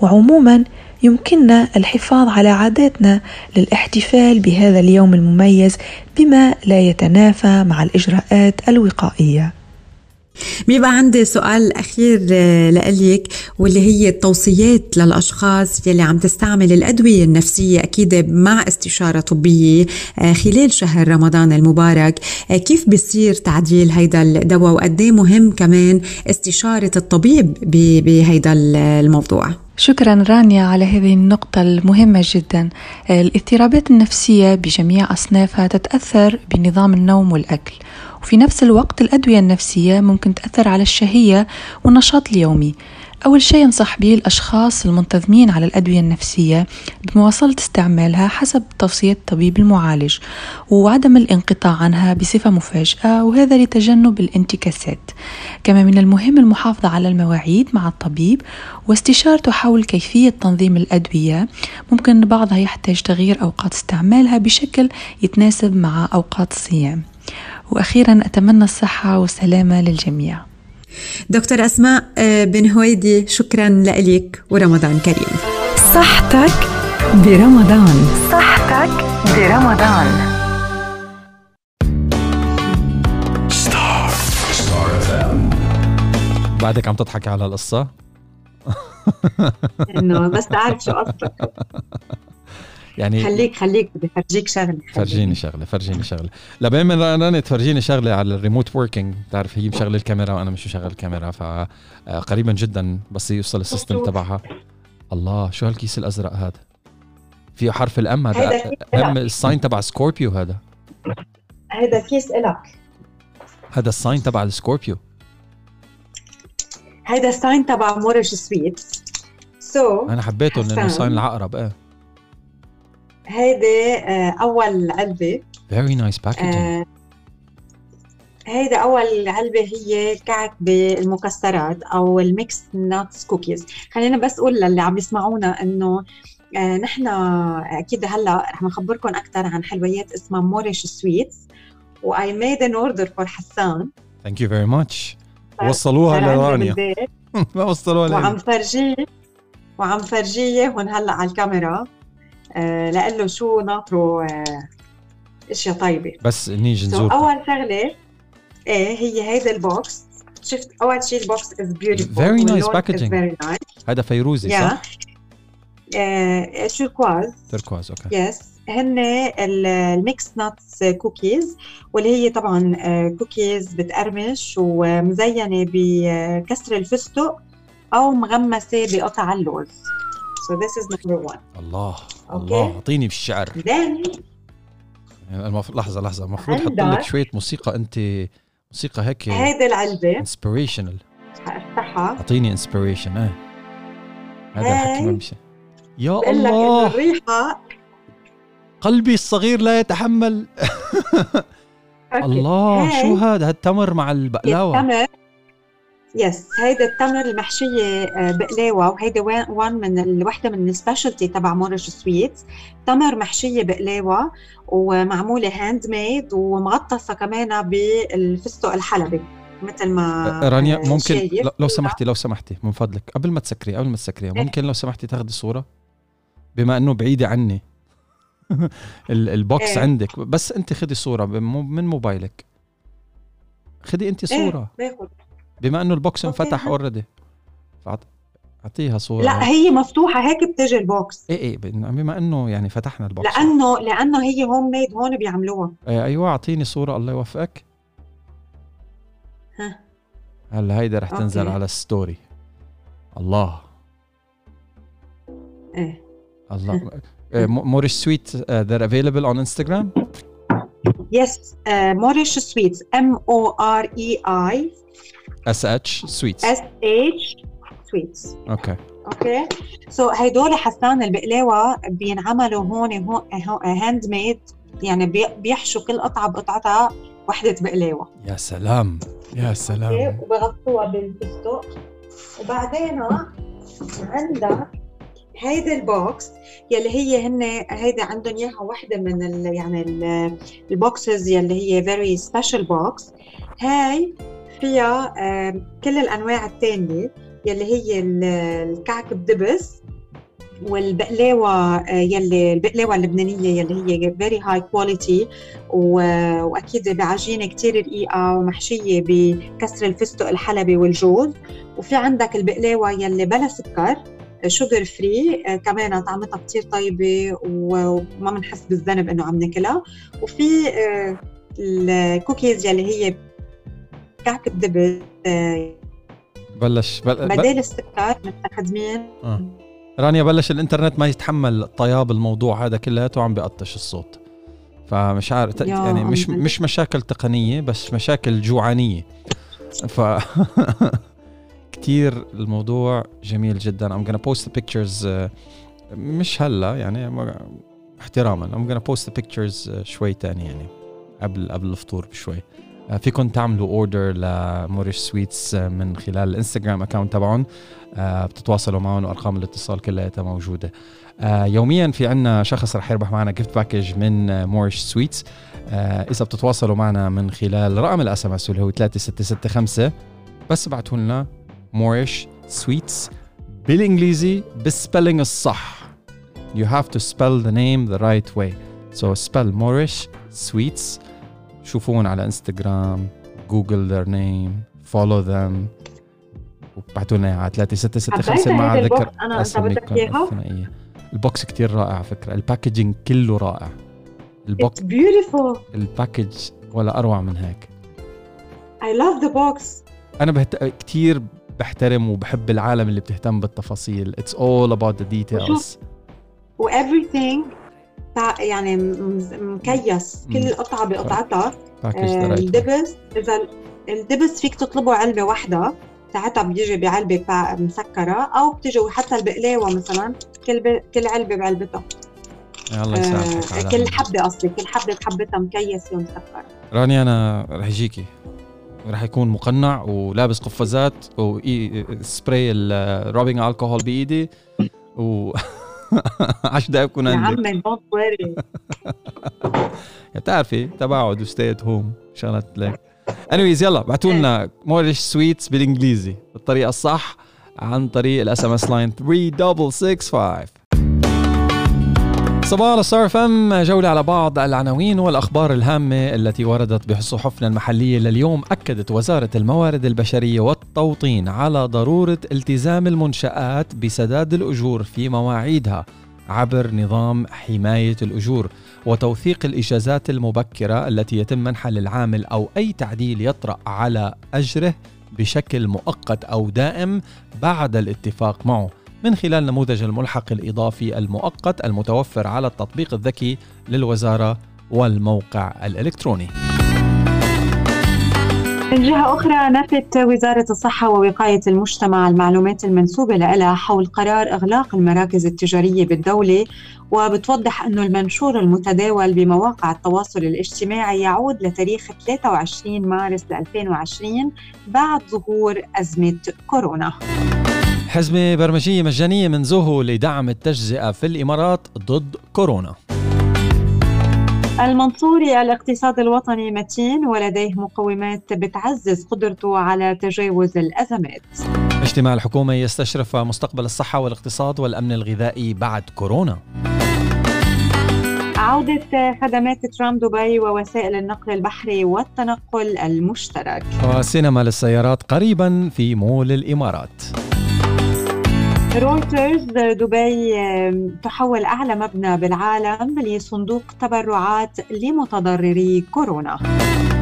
S5: وعموما يمكننا الحفاظ على عاداتنا للاحتفال بهذا اليوم المميز بما لا يتنافى مع الإجراءات الوقائية
S6: بيبقى عندي سؤال أخير آه، لإلك واللي هي التوصيات للأشخاص يلي عم تستعمل الأدوية النفسية أكيد مع استشارة طبية آه، خلال شهر رمضان المبارك. آه، كيف بيصير تعديل هيدا الدواء وقد إيه مهم كمان استشارة الطبيب بهيدا الموضوع؟
S5: شكرا رانيا على هذه النقطة المهمة جدا. الاضطرابات النفسية بجميع أصنافها تتأثر بنظام النوم والأكل. وفي نفس الوقت الأدوية النفسية ممكن تأثر على الشهية والنشاط اليومي. أول شيء ينصح به الأشخاص المنتظمين على الأدوية النفسية بمواصلة استعمالها حسب توصية الطبيب المعالج وعدم الانقطاع عنها بصفة مفاجئة وهذا لتجنب الانتكاسات. كما من المهم المحافظة على المواعيد مع الطبيب واستشارته حول كيفية تنظيم الأدوية. ممكن بعضها يحتاج تغيير أوقات استعمالها بشكل يتناسب مع أوقات الصيام. وأخيرا أتمنى الصحة والسلامة للجميع.
S6: دكتور أسماء آه، بن هويدي شكرا لك ورمضان كريم.
S3: صحتك برمضان. صحتك برمضان.
S1: بعدك عم تضحكي على القصة؟
S2: إنه بس تعرف شو قصدك (laughs) يعني خليك خليك بدي فرجيك شغلة.
S1: فرجيني شغلة فرجيني شغلة. لبين ما أنا تفرجيني شغلة على ال remote working بتعرف هي مشغلة الكاميرا وأنا مش مشغل الكاميرا فقريبا جدا بس يوصل ال system تبعها. الله شو هالكيس الأزرق هذا؟ فيه حرف ال M؟ هذا M ال sign تبع سكوربيو هذا؟
S2: هذا كيس إلك.
S1: هذا ال sign تبع ال Scorpio
S2: هذا ال sign تبع موريش سويتس so
S1: so, أنا حبيته لأنه sign العقرب إيه.
S2: هيدي آه، أول علبة.
S1: very nice packaging
S2: هيدا أول علبة هي الكعك بالمكسرات أو ال mixed nuts cookies. خلينا بس أقول للي عم يسمعونا إنه آه نحن أكيد هلأ رح نخبركم أكثر عن حلويات اسمها موريش سويتس we made an order for حسان
S1: thank you very much وصلوها لرانيا. ما وصلوها
S2: وعم فرجيه وعم فرجيه هون هلأ على الكاميرا. آه له شو ناطره آه أشياء طيبة.
S1: بس نيجي نزور
S2: أول شغلة إيه هي هيدا ال box. شفت؟ أول شيء ال box is
S1: beautiful very nice packaging هذا فيروزي
S2: yeah. صح؟ آه تركواز
S1: تركواز Okay.
S2: Yes هن ال mixed nuts cookies واللي هي طبعا كوكيز بتقرمش ومزينة بكسر الفستق أو مغمسة بقطع اللوز. So this is number one.
S1: الله. Okay. الله أعطيني بالشعر. يعني المف... لحظة لحظة. المفروض أحط لك شوية موسيقى. أنت موسيقى هيك
S2: هيدي العلبة.
S1: Inspirational
S2: افتحها
S1: أعطيني inspiration إيه هذا الحكي ما بيمشي يا
S2: الله! الريحة
S1: قلبي الصغير لا يتحمل. (laughs) الله! شو هذا؟ هالتمر مع البقلاوة.
S2: التمر. Yes هيدا التمر المحشية آه، بقلاوة وهيدا one من الوحدة من ال specialty تبع Moorish Sweets. تمر محشية بقلاوة ومعمولة handmade ومغطسة كمان بالفستق الحلبي مثل ما
S1: آه، رانيا ممكن لو سمحتي لو سمحتي من فضلك. قبل ما تسكري قبل ما تسكري إيه. ممكن لو سمحتي تاخذي صورة؟ بما إنه بعيدة عني. (laughs) ال box إيه. عندك. بس أنت خدي صورة من موبايلك. خدي أنت إيه، صورة. إيه. بما إنه ال box انفتح already أعطيها صورة.
S2: لا هي مفتوحة هيك بتجي ال
S1: box إيه إيه بما إنه يعني فتحنا البوكس
S2: لأنه لأنه هي homemade هون بيعملوها.
S1: إيه أيوه أعطيني صورة الله يوفقك.
S2: ها.
S1: هلأ هيدا رح تنزل okay. على ال story الله.
S2: إيه.
S1: الله. Moorish Sweets they're available on Instagram
S2: Yes Moorish Sweets M O O R I
S1: S H Sweets
S2: S H Sweets
S1: okay
S2: okay so هدول حسان البقلاوة بينعملوا هون Handmade يعني بيحشوا كل قطعة بقطعتها وحدة بقلاوة.
S1: يا سلام. يا سلام.
S2: وبغطوها بالفستق وبعدين عندك هيدا ال box يلي هي هن هيدا عندهم إياها وحدة من ال يعني ال boxes يلي هي very special box هاي فيها كل الأنواع الثانية يلي هي الكعك بدبس والبقلاوة آه، يلي البقلاوة اللبنانية يلي هي very high quality وأكيد بعجينة كثير رقيقة ومحشية بكسر الفستق الحلبي والجوز. وفي عندك البقلاوة يلي بلا سكر. Sugar free آه، كمان طعمتها كثير طيبة وما بنحس بالذنب إنه عم ناكلها. وفي آه، الكوكيز يلي هي كعك الدبس
S1: بلش. بل...
S2: بدال السكر مستخدمين
S1: آه. رانيا بلش الإنترنت ما يتحمل طياب الموضوع هذا كلياته وعم بيقطش الصوت. فمش عارف يعني مش مش مشاكل تقنية بس مشاكل جوعانية. ف (laughs) كثير الموضوع جميل جدا. I'm gonna post the pictures uh, مش هلأ يعني احتراما. I'm gonna post the pictures uh, شوي تاني يعني قبل قبل الفطور بشوي. آه، فيكم تعملوا order ل Moorish Sweets آه، من خلال ال Instagram account تبعهم آه، بتتواصلوا معهم وأرقام الاتصال كلها موجودة. يوميا في عنا شخص رح يربح معنا gift package من Moorish Sweets إذا بتتواصلوا معنا من خلال رقم ال SMS اللي هو 3665 بس ابعتوا لنا Moorish Sweets بالانجليزي بال spelling الصح you have to spell the name the right way. So spell Moorish Sweets. شوفون على Instagram Google their name follow them وبعتوا لنا على 3665 مع ذكر
S2: أنا انت بدك إياها.
S1: ال box كثير رائع فكرة. ال packaging كله رائع.
S2: ال box
S1: beautiful ال package ولا أروع من هيك.
S2: I love the box
S1: أنا بهت... كثير بحترم وبحب العالم اللي بتهتم بالتفاصيل. It's all about the details
S2: و everything يعني مكيس. كل قطعه بقطعتها. آه، الدبس. إذا الدبس فيك تطلبه علبة واحدة. ساعتها بيجي بعلبة مسكرة. أو بتجي حتى البقلاوة مثلا. كل ب... كل علبة بعلبتها.
S1: الله يسامحك
S2: آه كل حبة قصدي. كل حبة بحبتها مكيسه ومسكره
S1: راني أنا رح يجيكي. رح يكون مقنع ولابس قفازات وسبراي الروبينج الكحول بإيدي و (laughs) 10 دقائق
S2: عندك (laughs) يا عمي دونت وري
S1: بتعرفي تباعد وستي ات هوم شغلات لك. انيويز يلا بعتوا لنا موريش سويتس بالإنجليزي. بالطريقة الصح عن طريق الاس ام اس لاين 3665 صباح الستار فم جولة على بعض العناوين والأخبار الهامة التي وردت بصحفنا المحلية لليوم أكدت وزارة الموارد البشرية والتوطين على ضرورة التزام المنشآت بسداد الأجور في مواعيدها عبر نظام حماية الأجور وتوثيق الإجازات المبكرة التي يتم منحها للعامل أو أي تعديل يطرأ على أجره بشكل مؤقت أو دائم بعد الاتفاق معه. من خلال نموذج الملحق الإضافي المؤقت المتوفر على التطبيق الذكي للوزارة والموقع الإلكتروني.
S2: من جهة أخرى نفت وزارة الصحة ووقاية المجتمع المعلومات المنسوبة لها حول قرار إغلاق المراكز التجارية بالدولة وبتوضح أنه المنشور المتداول بمواقع التواصل الاجتماعي يعود لتاريخ 23 مارس 2020 بعد ظهور أزمة كورونا.
S1: حزمة برمجية مجانية من زوهو لدعم التجزئة في الإمارات ضد كورونا.
S2: المنصوري الاقتصاد الوطني متين ولديه مقومات بتعزز قدرته على تجاوز الأزمات.
S1: اجتماع الحكومة يستشرف مستقبل الصحة والاقتصاد والأمن الغذائي بعد كورونا.
S2: عودة خدمات ترام دبي ووسائل النقل البحري والتنقل المشترك.
S1: وسينما للسيارات قريبا في مول الإمارات.
S2: رويترز دبي تحول أعلى مبنى بالعالم لصندوق تبرعات لمتضرري كورونا.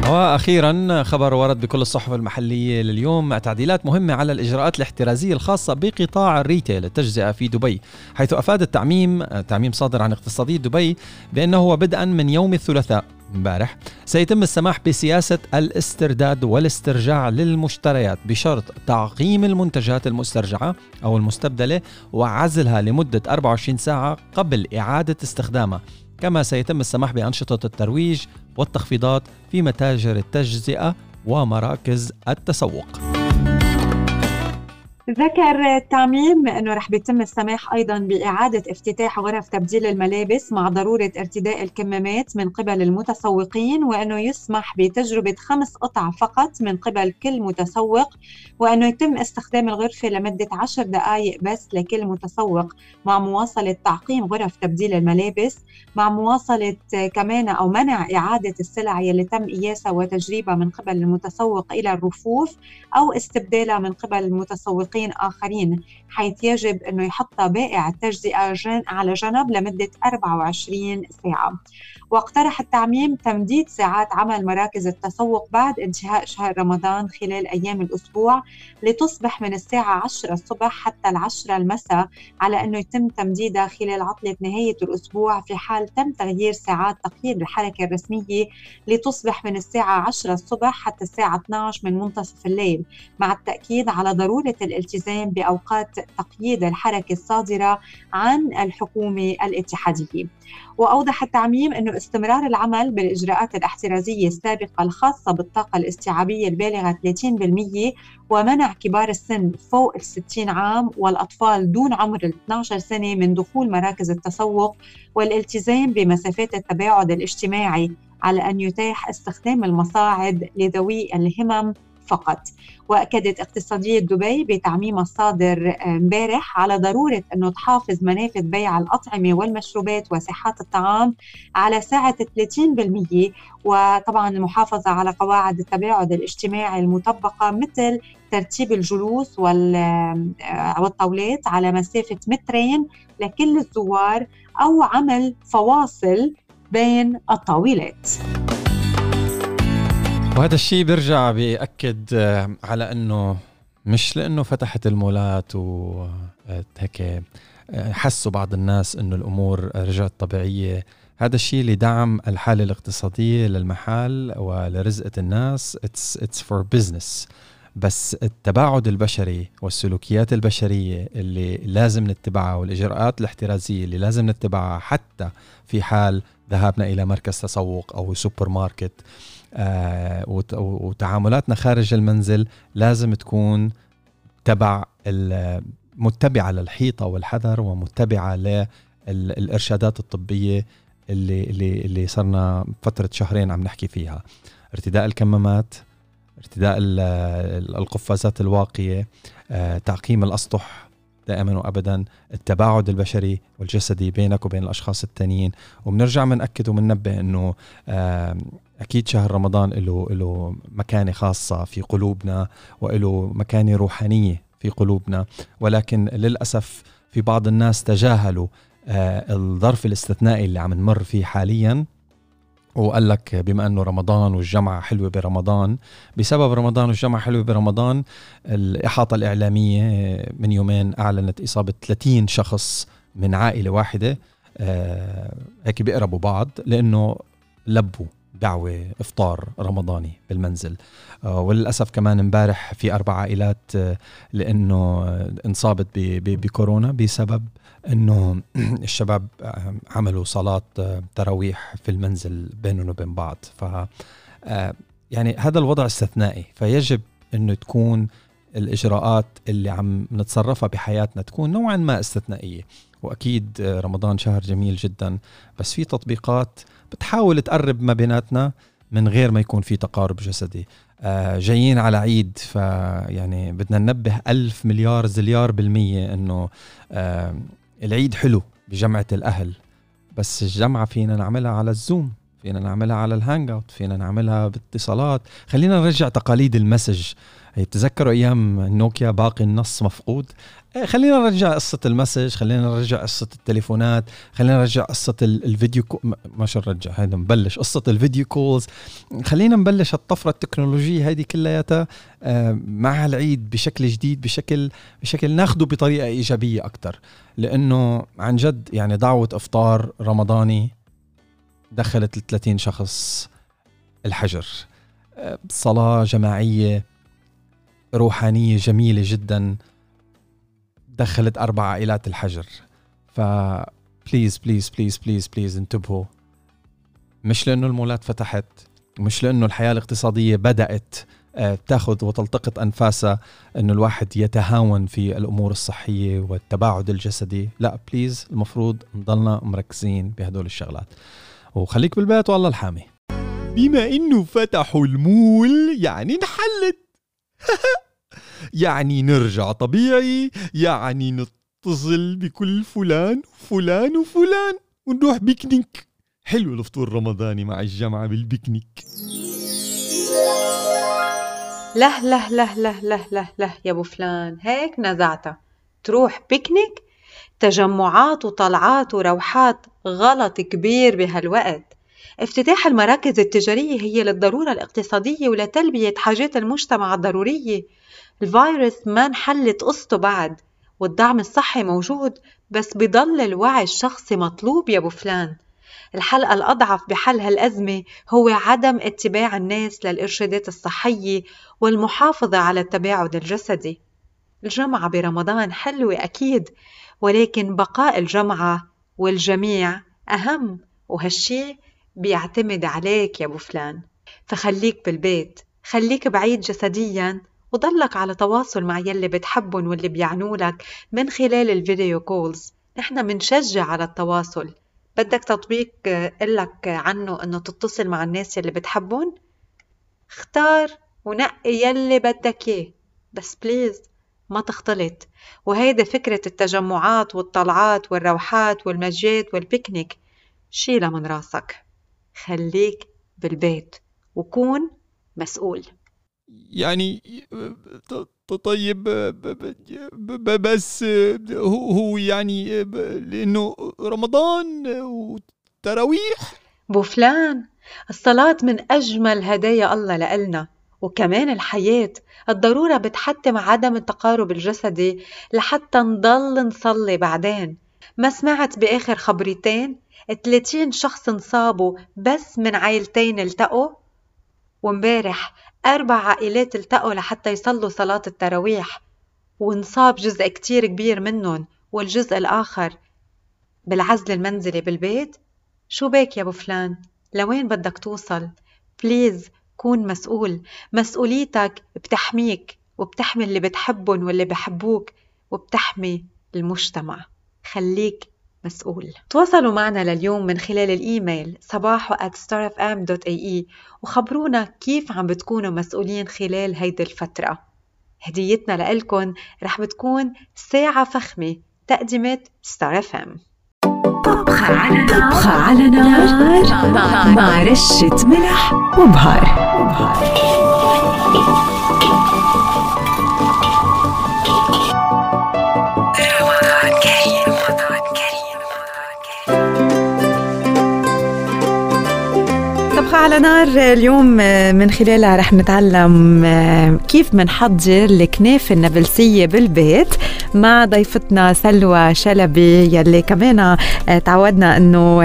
S1: وأخيرا خبر ورد بكل الصحف المحلية لليوم تعديلات مهمة على الإجراءات الاحترازية الخاصة بقطاع ال retail التجزئة في دبي حيث أفاد التعميم تعميم صادر عن اقتصادي دبي بأنه بدءا من يوم الثلاثاء امبارح. سيتم السماح بسياسة الاسترداد والاسترجاع للمشتريات بشرط تعقيم المنتجات المسترجعة أو المستبدلة وعزلها لمدة 24 ساعة قبل إعادة استخدامها. كما سيتم السماح بأنشطة الترويج والتخفيضات في متاجر التجزئة ومراكز التسوق.
S2: ذكر التعميم أنه رح بيتم السماح أيضا بإعادة افتتاح غرف تبديل الملابس مع ضرورة ارتداء الكمامات من قبل المتسوقين وأنه يسمح بتجربة خمس قطع فقط من قبل كل متسوق وأنه يتم استخدام الغرفة لمدة عشر دقائق بس لكل متسوق مع مواصلة تعقيم غرف تبديل الملابس مع مواصلة كمان أو منع إعادة السلع يلي تم قياسها وتجريبها من قبل المتسوق إلى الرفوف أو استبدالها من قبل المتسوق موثقين آخرين حيث يجب أنه يحط بائع التجزئة على جنب لمدة 24 ساعة. واقترح التعميم تمديد ساعات عمل مراكز التسوق بعد انتهاء شهر رمضان خلال أيام الأسبوع لتصبح من الساعة 10 الصبح حتى العشرة المساء على أنه يتم تمديدها خلال عطلة نهاية الأسبوع في حال تم تغيير ساعات تقييد الحركة الرسمية لتصبح من الساعة 10 الصبح حتى الساعة 12 من منتصف الليل مع التأكيد على ضرورة الالتزام بأوقات تقييد الحركة الصادرة عن الحكومة الاتحادية. وأوضح التعميم أنه استمرار العمل بالإجراءات الاحترازية السابقة الخاصة بالطاقة الاستيعابية البالغة 30% ومنع كبار السن فوق ال 60 عام والأطفال دون عمر ال 12 سنة من دخول مراكز التسوق والالتزام بمسافات التباعد الاجتماعي على أن يتاح استخدام المصاعد لذوي الهمم فقط وأكدت اقتصادية دبي بتعميم الصادر امبارح على ضرورة أنه تحافظ منافذ بيع الأطعمة والمشروبات وساحات الطعام على سعه 30% وطبعا المحافظة على قواعد التباعد الاجتماعي المطبقة مثل ترتيب الجلوس والطاولات على مسافة مترين لكل الزوار أو عمل فواصل بين الطاولات.
S1: وهذا الشيء بيرجع بيأكد آه، على إنه مش لإنه فتحت المولات وهيك آه، حسوا بعض الناس إنه الأمور رجعت طبيعية. هذا الشيء لدعم الحالة الاقتصادية للمحل ولرزقة الناس. It's, it's for business. بس التباعد البشري والسلوكيات البشرية اللي لازم نتبعها والإجراءات الاحترازية اللي لازم نتبعها حتى في حال ذهابنا إلى مركز تسوق أو سوبر ماركت آه وتعاملاتنا خارج المنزل لازم تكون تبع متبعة للحيطة والحذر ومتبعة للإرشادات الطبية اللي اللي اللي صرنا فترة شهرين عم نحكي فيها. ارتداء الكمامات ارتداء القفازات الواقية آه، تعقيم الأسطح دائما وابدا التباعد البشري والجسدي بينك وبين الأشخاص التانيين. وبنرجع بنأكد وبننبه إنه أكيد شهر رمضان له له مكانة خاصة في قلوبنا وله مكانة روحانية في قلوبنا. ولكن للأسف في بعض الناس تجاهلوا آه، الظرف الاستثنائي اللي عم نمر فيه حاليا. وقال لك بما إنه رمضان والجمعة حلوة برمضان بسبب رمضان والجمعة حلوة برمضان الإحاطة الإعلامية من يومين أعلنت إصابة 30 شخص من عائلة واحدة آه، هيك بيقربوا بعض لأنه لبوا. دعوة إفطار رمضاني بالمنزل. آه، وللأسف كمان امبارح في أربع عائلات آه، لأنه انصابت بكورونا بسبب أنه (clears throat) الشباب آه، عملوا صلاة تراويح في المنزل بينهم وبين بعض. ف يعني هذا الوضع استثنائي. فيجب أنه تكون الإجراءات اللي عم نتصرفها بحياتنا تكون نوعا ما استثنائية. وأكيد رمضان شهر جميل جدا. بس في تطبيقات بتحاول تقرب ما بيناتنا من غير ما يكون في تقارب جسدي. آه جايين على عيد فيعني بدنا ننبه ألف مليار زليار بالمية أنه آه العيد حلو بجمعة الأهل. بس الجمعة فينا نعملها على ال Zoom فينا نعملها على ال Hangout فينا نعملها باتصالات. خلينا نرجع تقاليد ال message. بتذكروا أيام نوكيا باقي النص مفقود. إيه، خلينا نرجع قصة ال message خلينا نرجع قصة التليفونات خلينا نرجع قصة ال video ca... ما شو نرجع؟ هيدا نبلش. قصة ال video calls. خلينا نبلش الطفرة التكنولوجية هذه كلياتها آه، مع العيد بشكل جديد بشكل بشكل ناخده بطريقة إيجابية أكثر لأنه عن جد يعني دعوة إفطار رمضاني دخلت ال 30 شخص الحجر. آه، صلاة جماعية روحانية جميلة جدا. دخلت أربع عائلات الحجر. ف please please please please please انتبهوا. مش لأنه المولات فتحت مش لأنه الحياة الاقتصادية بدأت آه، تاخذ وتلتقط أنفاسها أنه الواحد يتهاون في الأمور الصحية والتباعد الجسدي. لا بليز المفروض نضلنا مركزين بهدول الشغلات. وخليك بالبيت والله الحامي. بما إنه فتحوا المول يعني انحلت (laughs) يعني نرجع طبيعي يعني نتصل بكل فلان وفلان وفلان ونروح بيكنيك. حلو الفطور الرمضاني مع الجامعة بالبيكنيك.
S2: له له له له له له له يا أبو فلان. هيك نزعتها. تروح بيكنيك تجمعات وطلعات وروحات غلط كبير بهالوقت. افتتاح المراكز التجارية هي للضرورة الاقتصادية ولتلبية حاجات المجتمع الضرورية. الفيروس ما انحلت قصته بعد والدعم الصحي موجود بس بضل الوعي الشخصي مطلوب يا أبو فلان. الحلقة الأضعف بحل هالأزمة هو عدم اتباع الناس للإرشادات الصحية والمحافظة على التباعد الجسدي. الجمعة برمضان حلوة أكيد ولكن بقاء الجمعة والجميع أهم وهالشي بيعتمد عليك يا أبو فلان. فخليك بالبيت خليك بعيد جسديا وضلك على تواصل مع يلي بتحبن واللي بيعنوا لك من خلال ال video calls نحن منشجع على التواصل. بدك تطبيق قلك عنه إنه تتصل مع الناس يلي بتحبون اختار ونقي يلي بدك إياه. بس please ما تختلط. وهيدي فكرة التجمعات والطلعات والروحات والمجات والبيكنيك. شيلها من راسك. خليك بالبيت وكون مسؤول.
S1: يعني طيب بس هو يعني لأنه رمضان وتراويح؟
S2: بو فلان الصلاة من أجمل هدايا الله لإلنا. وكمان الحياة الضرورة بتحتم عدم التقارب الجسدي لحتى نضل نصلي بعدين. ما سمعت بآخر خبرتين 30 شخص انصابوا بس من عائلتين التقوا ومبارح أربع عائلات التقوا لحتى يصلوا صلاة التراويح وانصاب جزء كتير كبير منهم والجزء الآخر بالعزل المنزلي بالبيت. شو بك يا أبو فلان؟ لوين بدك توصل؟ بليز كون مسؤول. مسؤوليتك بتحميك وبتحمي اللي بتحبهم واللي بحبوك وبتحمي المجتمع. خليك مسؤول. تواصلوا معنا لليوم من خلال ال email at starfm.ae وخبرونا كيف عم بتكونوا مسؤولين خلال هيدي الفترة. هديتنا لإلكن رح بتكون ساعة فخمة تقدمة Star FM
S7: طبخة على نار طبخة على نار مع رشة ملح وبهار وبهار.
S2: على نار اليوم من خلالها رح نتعلم كيف منحضر الكنافة النابلسية بالبيت مع ضيفتنا سلوى شلبي يلي كمان تعودنا إنه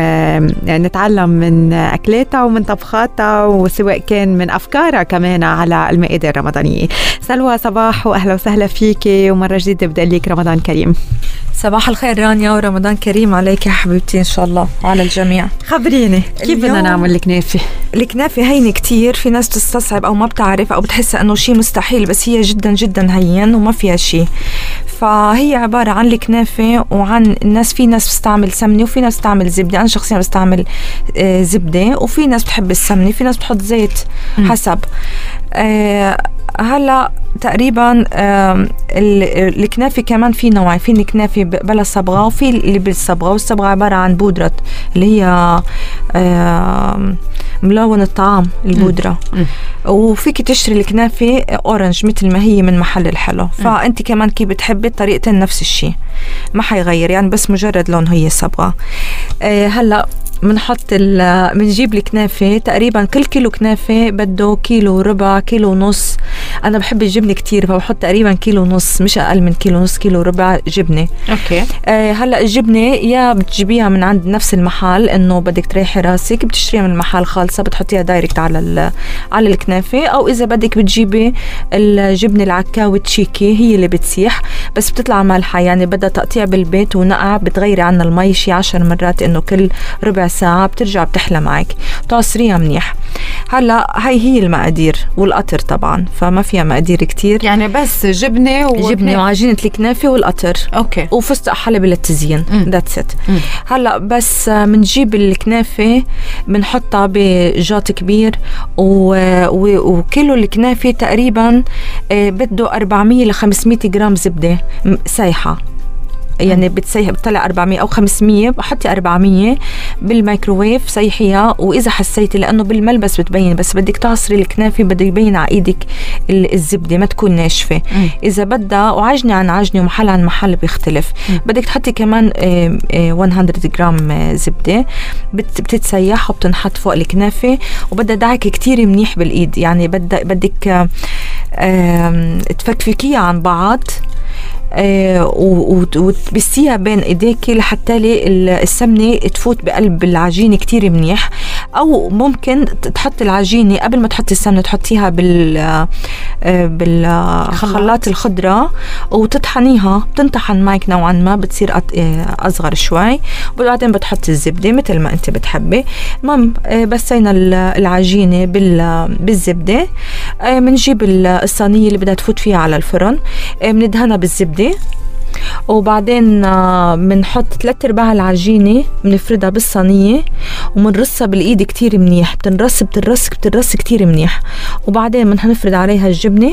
S2: نتعلم من أكلاتها ومن طبخاتها وسواء كان من أفكارها كمان على المائدة الرمضانية. سلوى صباح وأهلا وسهلا فيك ومرة جديدة بدي لك رمضان كريم.
S8: صباح الخير رانيا ورمضان كريم عليك يا حبيبتي إن شاء الله وعلى الجميع.
S2: خبريني كيف بدنا نعمل الكنافة؟
S8: الكنافه هينة كتير. في ناس تستصعب أو ما بتعرف أو بتحس إنه شيء مستحيل بس هي جدا جدا هين وما فيها شيء فهي عبارة عن الكنافة وعن الناس في ناس بتستعمل سمنة وفي ناس بتستعمل زبدة. أنا شخصيا بستعمل آه، زبدة وفي ناس بتحب السمنة في ناس بتحط زيت حسب. آه، هلأ تقريبا الكنافه كمان في نوعين في الكنافه بلا صبغة وفي اللي بالصبغة. والصبغة عبارة عن بودرة اللي هي ملون الطعام البودرة. وفيك تشتري الكنافة orange مثل ما هي من محل الحلو. فانت كمان كيف بتحبي طريقتين نفس الشيء ما حيغير يعني بس مجرد لون هي صبغة. آه، هلأ بنحط بنجيب الكنافة تقريبا كل كيلو كنافة بده كيلو وربع كيلو ونص أنا بحب الجبنة كتير فبحط تقريبا كيلو ونص مش أقل من كيلو ونص كيلو وربع جبنة.
S2: أوكي.
S8: آه هلأ الجبنة يا بتجيبيها من عند نفس المحل إنه بدك تريحي راسك بتشتريها من المحل خالصة بتحطيها direct على على الكنافة. أو إذا بدك بتجيبي الجبنة العكاوي تشيكي هي اللي بتسيح بس بتطلع مالحة. يعني بدها تقطيع بالبيت ونقع بتغيري عنها المي شي 10 مرات إنه كل ربع ساعة بترجع بتحلى معك. تعصريها منيح. هلا هاي هي المقادير والقطر طبعا فما فيها مقادير كتير.
S2: يعني بس جبنة
S8: و... جبنة وعجينة الكنافة والقطر.
S2: أوكي.
S8: وفستق حلب للتزيين that's it هلا بس بنجيب الكنافة بنحطها بجاط كبير و... و... وكيلو الكنافة تقريبا آه، بده 400 ل 500 جرام زبدة سايحة. يعني بتسيح بتطلع 400 أو 500 بحطي 400 بالميكروويف سيحيها وإذا حسيتي لأنه بالملبس بتبين بس بدك تعصري الكنافة بده يبين على إيدك الزبدة ما تكون ناشفة. إذا بدها وعجنة عن عجنة ومحل عن محل بيختلف. بدك تحطي كمان 100 جرام زبدة. بتتسيح وبتنحط فوق الكنافة. وبدها دعك كتير منيح بالإيد. يعني بدك بدك تفكفكيها عن بعض. آه، وتبسيها بين ايديك لحتى السمنة تفوت بقلب العجينة كتير منيح. أو ممكن تحط العجينة قبل ما تحطي السمنة تحطيها بال آه، بالخلاط الخضرة وتطحنيها. بتنطحن معك نوعا ما بتصير آه، أصغر شوي. وبعدين بتحطي الزبدة مثل ما أنت بتحبي. المهم بسينا العجينة بالزبدة. بنجيب الصينية اللي بدها تفوت فيها على الفرن. بندهنها بالزبدة. زبده وبعدين بنحط ثلاث أرباع العجينة بنفردها بالصينية وبنرصها بالإيد كتير منيح. بتنرص بتنرص بتنرص كتير منيح. وبعدين بنفرد عليها الجبنة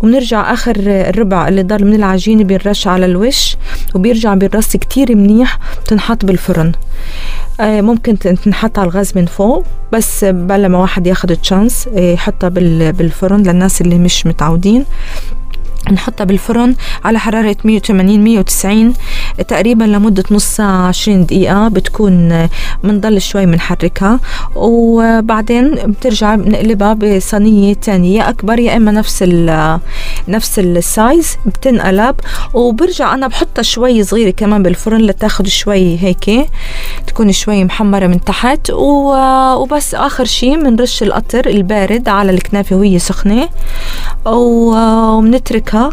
S8: وبنرجع آخر الربع اللي ضل من العجينة بينرش على الوش وبيرجع بينرص كتير منيح. بتنحط بالفرن. آه، ممكن تنحط على الغاز من فوق بس بلا ما واحد ياخد تشانس آه، يحطها بالفرن للناس اللي مش متعودين. نحطها بالفرن على حرارة 180 190 تقريبا لمدة نص ساعة 20 دقيقة بتكون بنضل شوي بنحركها وبعدين بترجع بنقلبها بصينية تانية أكبر يا إما نفس ال نفس السايز بتنقلب. وبرجع أنا بحطها شوي صغيرة كمان بالفرن لتاخد شوي هيك تكون شوي محمرة من تحت. وبس آخر شي بنرش القطر البارد على الكنافة وهي سخنة. وبنتركها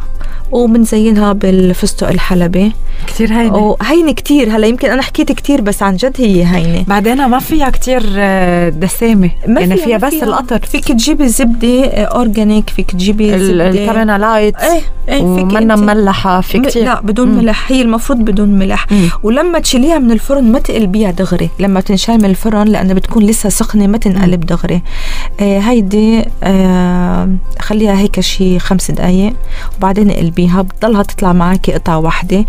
S8: وبنزينها بالفستق الحلبي
S6: كتير هينة.
S8: هينة كتير. هلا يمكن أنا حكيت كتير بس عن جد هي هينة.
S6: بعدين ما فيها كتير آه، دسامة.
S8: ما
S6: يعني
S8: فيها,
S6: فيها بس القطر.
S8: فيك تجيبي زبدة organic فيك تجيبي
S6: الكرنا light
S8: إيه إيه
S6: ومنا مملحة في كتير.
S8: لا بدون مم. ملح. هي المفروض بدون ملح. مم. ولما تشيليها من الفرن ما تقلبيها دغري. لما تنشال من الفرن لأنها بتكون لسه سخنة ما تنقلب دغري. آه هيدي آه خليها هيك شي خمس دقايق. وبعدين قلبيها بتضلها تطلع معك قطعة واحدة.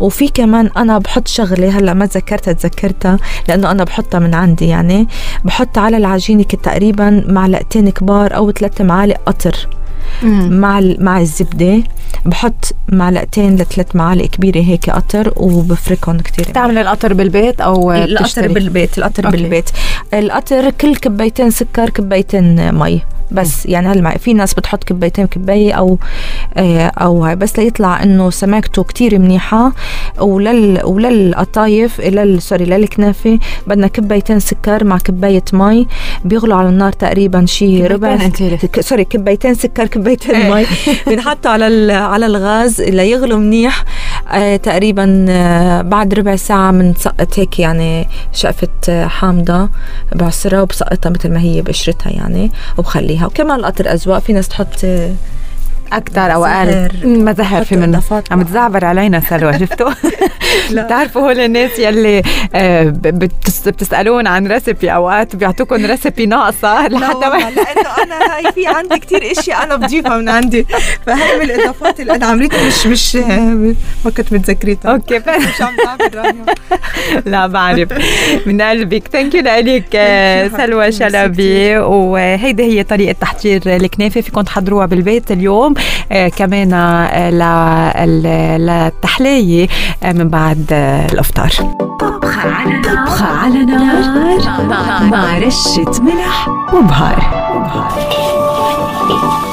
S8: وفي كمان أنا بحط شغلة هلأ ما تذكرتها تذكرتها لأنه أنا بحطها من عندي يعني. بحط على العجينة تقريبا معلقتين كبار أو ثلاث معالق قطر مع مع الزبدة. بحط معلقتين لثلاث معالق كبيرة هيك قطر وبفركهم كثير
S6: بتعمل القطر بالبيت أو
S8: القطر بتشتري؟ بالبيت القطر أوكي. بالبيت. القطر كل كبيتين سكر كبيتين مي. بس يعني هل في ناس بتحط كبايتين كباية أو آه، أو هاي. بس ليطلع إنه سماكته كتير منيحة ولل وللقطايف لل sorry للكنافة. بدنا كبايتين سكر مع كباية مي. بيغلوا على النار تقريبا شي ربع. sorry كبايتين سكر كبايتين إيه. مي. بنحطه على على الغاز ليغلوا منيح آه تقريبا آه بعد ربع ساعة بنسقط هيك يعني شقفة حامضة بعصرها وبسقطها مثل ما هي بقشرتها يعني وبخليها. وكمان القطر أذواق في ناس تحط
S6: أكثر أو أقل. ما زهر في منه. عم تزعبر علينا سلوى شفتوا؟ (laughs) بتعرفوا هول الناس يلي آه، بتسألون عن recipe أوقات بيعطوكم recipe ناقصة (laughs)
S8: لحتى ما لأنه أنا هاي في عندي كثير اشياء أنا بضيفها من عندي. فهي من الإضافات اللي أنا عملتها مش مش ما كنت متذكريتها.
S6: أوكي. (laughs) مش عم لا بعرف. من قلبك. ثانك يو لك سلوى شلبي. وهيدي هي طريقة تحضير الكنافة. فيكم تحضروها بالبيت اليوم. آه، كمان آه، للتحلية آه، من بعد الأفطار.
S3: طبخة على نار طبخة على نار. مع رشة ملح وبهار. وبهار.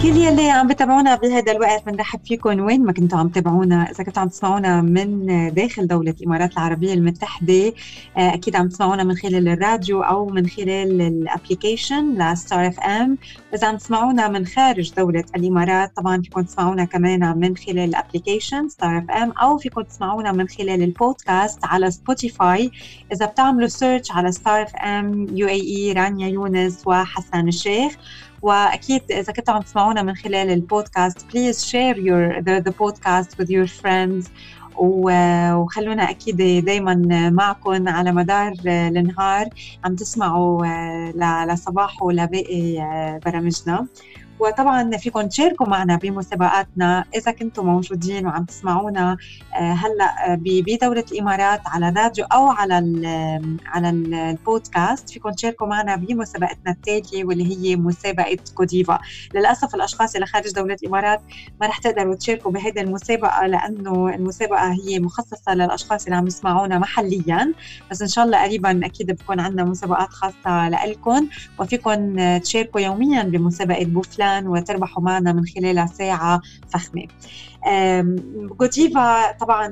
S2: لكل يلي عم بتابعونا بهذا الوقت بنرحب فيكم وين ما كنتوا عم تتابعونا إذا كنتوا عم تسمعونا من داخل دولة الإمارات العربية المتحدة آه، أكيد عم تسمعونا من خلال الراديو أو من خلال ال application ل Star FM إذا عم تسمعونا من خارج دولة الإمارات طبعا فيكم تسمعونا كمان من خلال ال application Star FM أو فيكم تسمعونا من خلال البودكاست على Spotify إذا بتعملوا search على Star FM UAE رانيا يونس وحسان الشيخ. وأكيد إذا كنتوا عم تسمعونا من خلال ال podcast please share your the podcast with your friends. وخلونا أكيد دائما معكم على مدار النهار عم تسمعوا لصباحو ولباقي برامجنا. وطبعا فيكم تشاركوا معنا بمسابقاتنا إذا كنتم موجودين وعم تسمعونا آه، هلأ آه، بدولة الإمارات على الراديو أو على على البودكاست فيكم تشاركوا معنا بمسابقتنا التالية واللي هي مسابقة Godiva. للأسف الأشخاص اللي خارج دولة الإمارات ما رح تقدروا تشاركوا بهيدي المسابقة لأنه المسابقة هي مخصصة للأشخاص اللي عم يسمعونا محليا. بس إن شاء الله قريبا أكيد بكون عندنا مسابقات خاصة لكم وفيكم تشاركوا يوميا بمسابقة بوفلان. وتربحوا معنا من خلالها ساعة فخمة. Godiva طبعا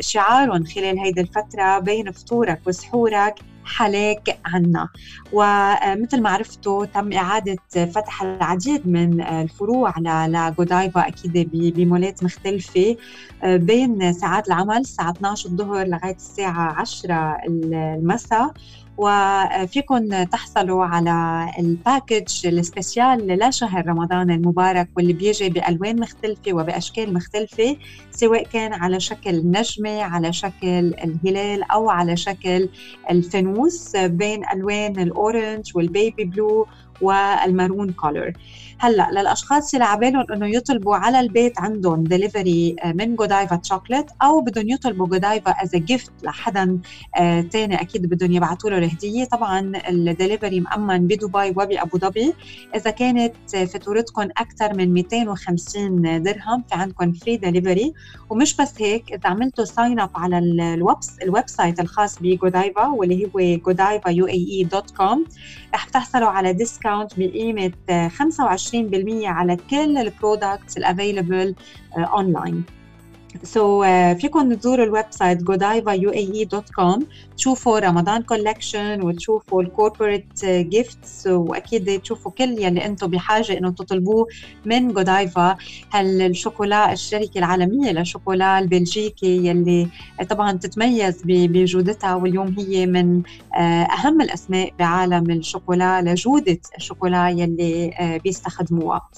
S2: شعارهم خلال هيدي الفترة بين فطورك وسحورك حلاك عنا. ومثل ما عرفتوا تم إعادة فتح العديد من الفروع ل Godiva أكيد بمولات مختلفة. بين ساعات العمل الساعة 12 الظهر لغاية الساعة 10 المساء. وفيكم تحصلوا على ال package ال special لشهر رمضان المبارك واللي بيجي بألوان مختلفة وبأشكال مختلفة سواء كان على شكل نجمة على شكل الهلال أو على شكل الفانوس بين ألوان ال orange وال
S9: baby blue وال maroon color. هلا للأشخاص اللي عبالهم إنه يطلبوا على البيت عندهم دليفري من Godiva Chocolate أو بدهم يطلبوا Godiva as gift لحدا آه، أكيد بدهم يبعثوا له الهدية. طبعا الدليفري مأمن بدبي وبأبو ظبي. إذا كانت فاتورتكم أكثر من 250 درهم في عندكم free delivery ومش بس هيك إذا عملتوا sign up على ال web ال website الخاص ب Godiva واللي هو Godiva UAE dot com رح تحصلوا على discount بقيمة 25% على كل ال products ال available online so so, uh, فيكم تزوروا ال website godiva.uae.com تشوفوا رمضان collection وتشوفوا ال corporate gifts واكيد تشوفوا كل يلي أنتم بحاجة إنه تطلبوه من جودايفا هالشوكولا الشركة العالمية للشوكولا البلجيكي يلي طبعا تتميز بجودتها واليوم هي من أهم الأسماء بعالم الشوكولا لجودة الشوكولا يلي بيستخدموها.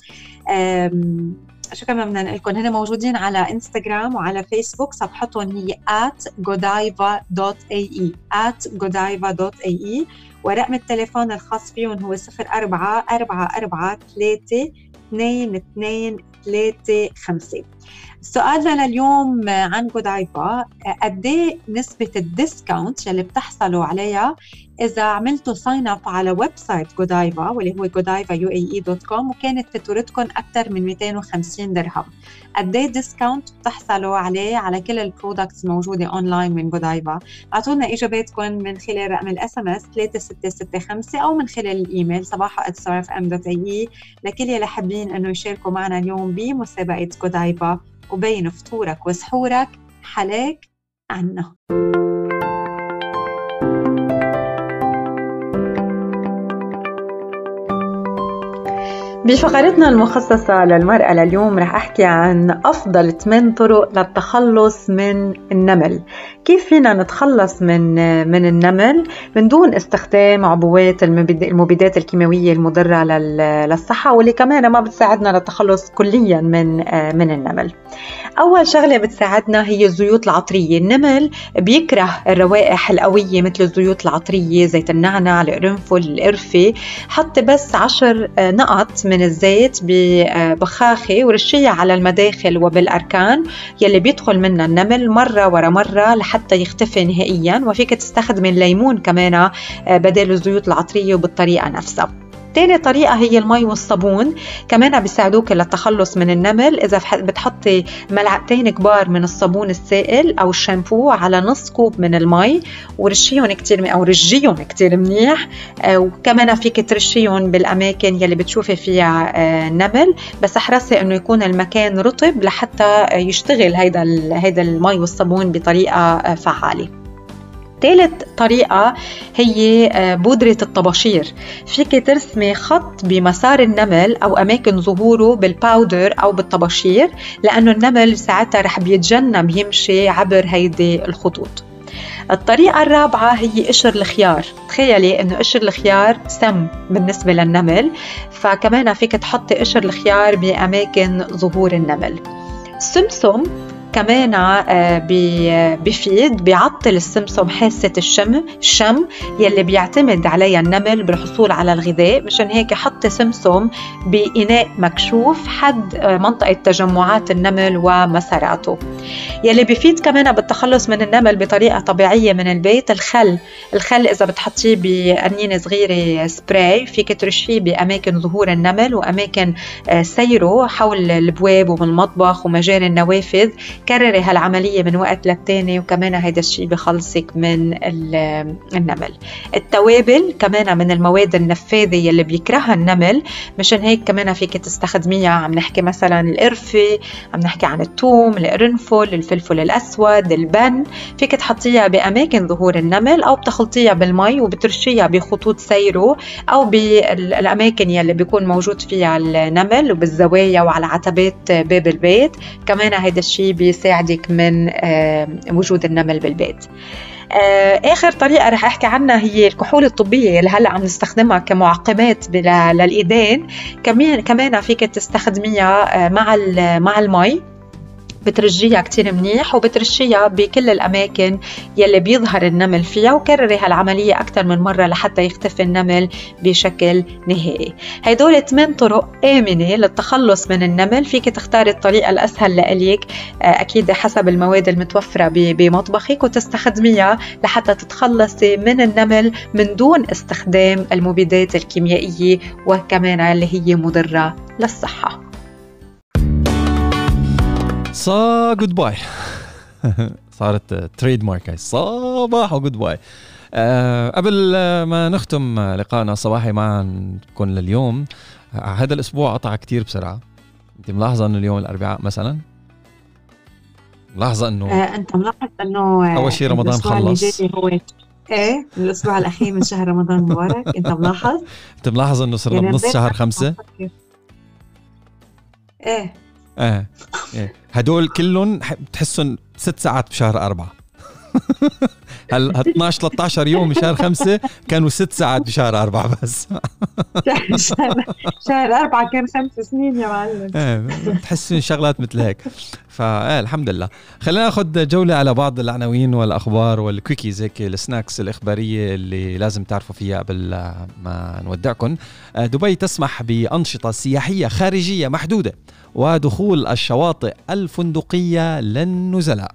S9: شو كمان بدنا نقول هن موجودين على انستغرام وعلى فيسبوك صفحتهم هي @godiva.ae @godiva.ae ورقم التليفون الخاص فيهم هو 04 44 3 2 2 3 5 سؤالنا لليوم عن Godiva قد إيه نسبة ال discount يلي بتحصلوا عليها إذا عملتوا sign up على website Godiva واللي هو Godiva UAE dot com وكانت فاتورتكم أكثر من 250 درهم. قد إيه discount بتحصلوا عليه على كل ال products الموجودة اونلاين من Godiva اعطوا لنا إجاباتكم من خلال رقم ال SMS 3665 أو من خلال الإيميل صباحا اي لكل يلي حابين إنه يشاركوا معنا اليوم بمسابقة جودايفا وبين فطورك وسحورك حلاك عنا.
S2: بفقرتنا المخصصة للمرأة لليوم رح أحكي عن أفضل 8 طرق للتخلص من النمل. كيف فينا نتخلص من من النمل؟ من دون استخدام عبوات المبيدات الكيماوية المضرة للصحة واللي كمان ما بتساعدنا للتخلص كليا من من النمل. أول شغلة بتساعدنا هي الزيوت العطرية. النمل بيكره الروائح القوية مثل الزيوت العطرية زيت النعنع القرنفل القرفة حط بس عشر نقط من الزيت ببخاخة ورشيها على المداخل وبالأركان يلي بيدخل منها النمل مرة ورا مرة لحتى يختفي نهائيا. وفيك تستخدمي الليمون كمان بدل الزيوت العطرية وبالطريقة نفسها. تاني طريقة هي المي والصابون. كمان بيساعدوك للتخلص من النمل. إذا بتحطي ملعقتين كبار من الصابون السائل أو الشامبو على نص كوب من المي. ورشيهم كتير أو رجيهم كتير منيح. آه، وكمان فيك ترشيهم بالأماكن يلي بتشوفي فيها آه، نمل. بس أحرصي إنه يكون المكان رطب لحتى يشتغل هيدا هيدا المي والصابون بطريقة آه، فعالة. ثالث طريقة هي آه، بودرة الطباشير. فيك ترسمي خط بمسار النمل أو أماكن ظهوره بالباودر أو بالطباشير لأنه النمل ساعتها رح بيتجنب يمشي عبر هيدي الخطوط. الطريقة الرابعة هي قشر الخيار. تخيلي إنه قشر الخيار سم بالنسبة للنمل فكمان فيك تحطي قشر الخيار بأماكن ظهور النمل. السمسم كمان آه، بفيد بيعطل السمسم حاسة الشم الشم يلي بيعتمد عليها النمل بالحصول على الغذاء. مشان هيك حطي سمسم بإناء مكشوف حد آه، منطقة تجمعات النمل ومساراته. يلي بفيد كمان بالتخلص من النمل بطريقة طبيعية من البيت الخل. الخل إذا بتحطيه بقنينة صغيرة سبراي فيك ترشيه بأماكن ظهور النمل وأماكن آه، سيره حول البواب والمطبخ ومجاري النوافذ. كرري هالعملية من وقت للتاني وكمان هيدا الشيء بخلصك من النمل. التوابل كمان من المواد النفاذة يلي بيكرهها النمل. مشان هيك كمان فيك تستخدميها. عم نحكي مثلا القرفة عم نحكي عن الثوم القرنفل الفلفل الأسود البن. فيك تحطيها بأماكن ظهور النمل أو بتخلطيها بالمي وبترشيها بخطوط سيره أو بالأماكن يلي بيكون موجود فيها النمل وبالزوايا وعلى عتبات باب البيت. كمان هيدا الشيء بيساعدك من وجود النمل بالبيت. آه، آخر طريقة رح أحكي عنها هي الكحول الطبية اللي هلأ عم نستخدمها كمعقمات للإيدين. كمان كمان فيك تستخدميها آه، مع مع المي. بترجيها كتير منيح وبترشيها بكل الأماكن يلي بيظهر النمل فيها وكرري هالعملية أكثر من مرة لحتى يختفي النمل بشكل نهائي. هيدول 8 طرق آمنة للتخلص من النمل. فيك تختاري الطريقة الأسهل لإلك آه، أكيد حسب المواد المتوفرة بمطبخك وتستخدميها لحتى تتخلصي من النمل من دون استخدام المبيدات الكيميائية وكمان اللي هي مضرة للصحة.
S1: صا جود باي صارت تريد مارك صباح وجود باي أه قبل ما نختم لقائنا الصباحي معكم لليوم هذا الأسبوع قطع كتير بسرعة. أنت ملاحظة إنه اليوم الأربعاء مثلا؟ ملاحظة إنه
S2: آه أنت ملاحظ إنه
S1: أول شيء رمضان خلص.
S2: هو إيه؟ الأسبوع الأخير من شهر رمضان مبارك (laughs) أنت ملاحظ؟
S1: أنت ملاحظ إنه صرنا بنص شهر خمسة؟
S2: إيه.
S1: إيه. إيه. هدول كلهم بتحسهم ست ساعات بشهر أربعة. (laughs) هل 12 13 يوم بشهر خمسة كانوا ست ساعات بشهر أربعة بس. (laughs)
S2: شهر أربعة كان خمس سنين يا معلم.
S1: إيه بتحسين شغلات مثل هيك. فايه الحمد لله. خلينا ناخذ جولة على بعض العناوين والأخبار وال quickies هيك ال snacks الإخبارية اللي لازم تعرفوا فيها قبل ما نودعكم دبي تسمح بأنشطة سياحية خارجية محدودة ودخول الشواطئ الفندقية للنزلاء.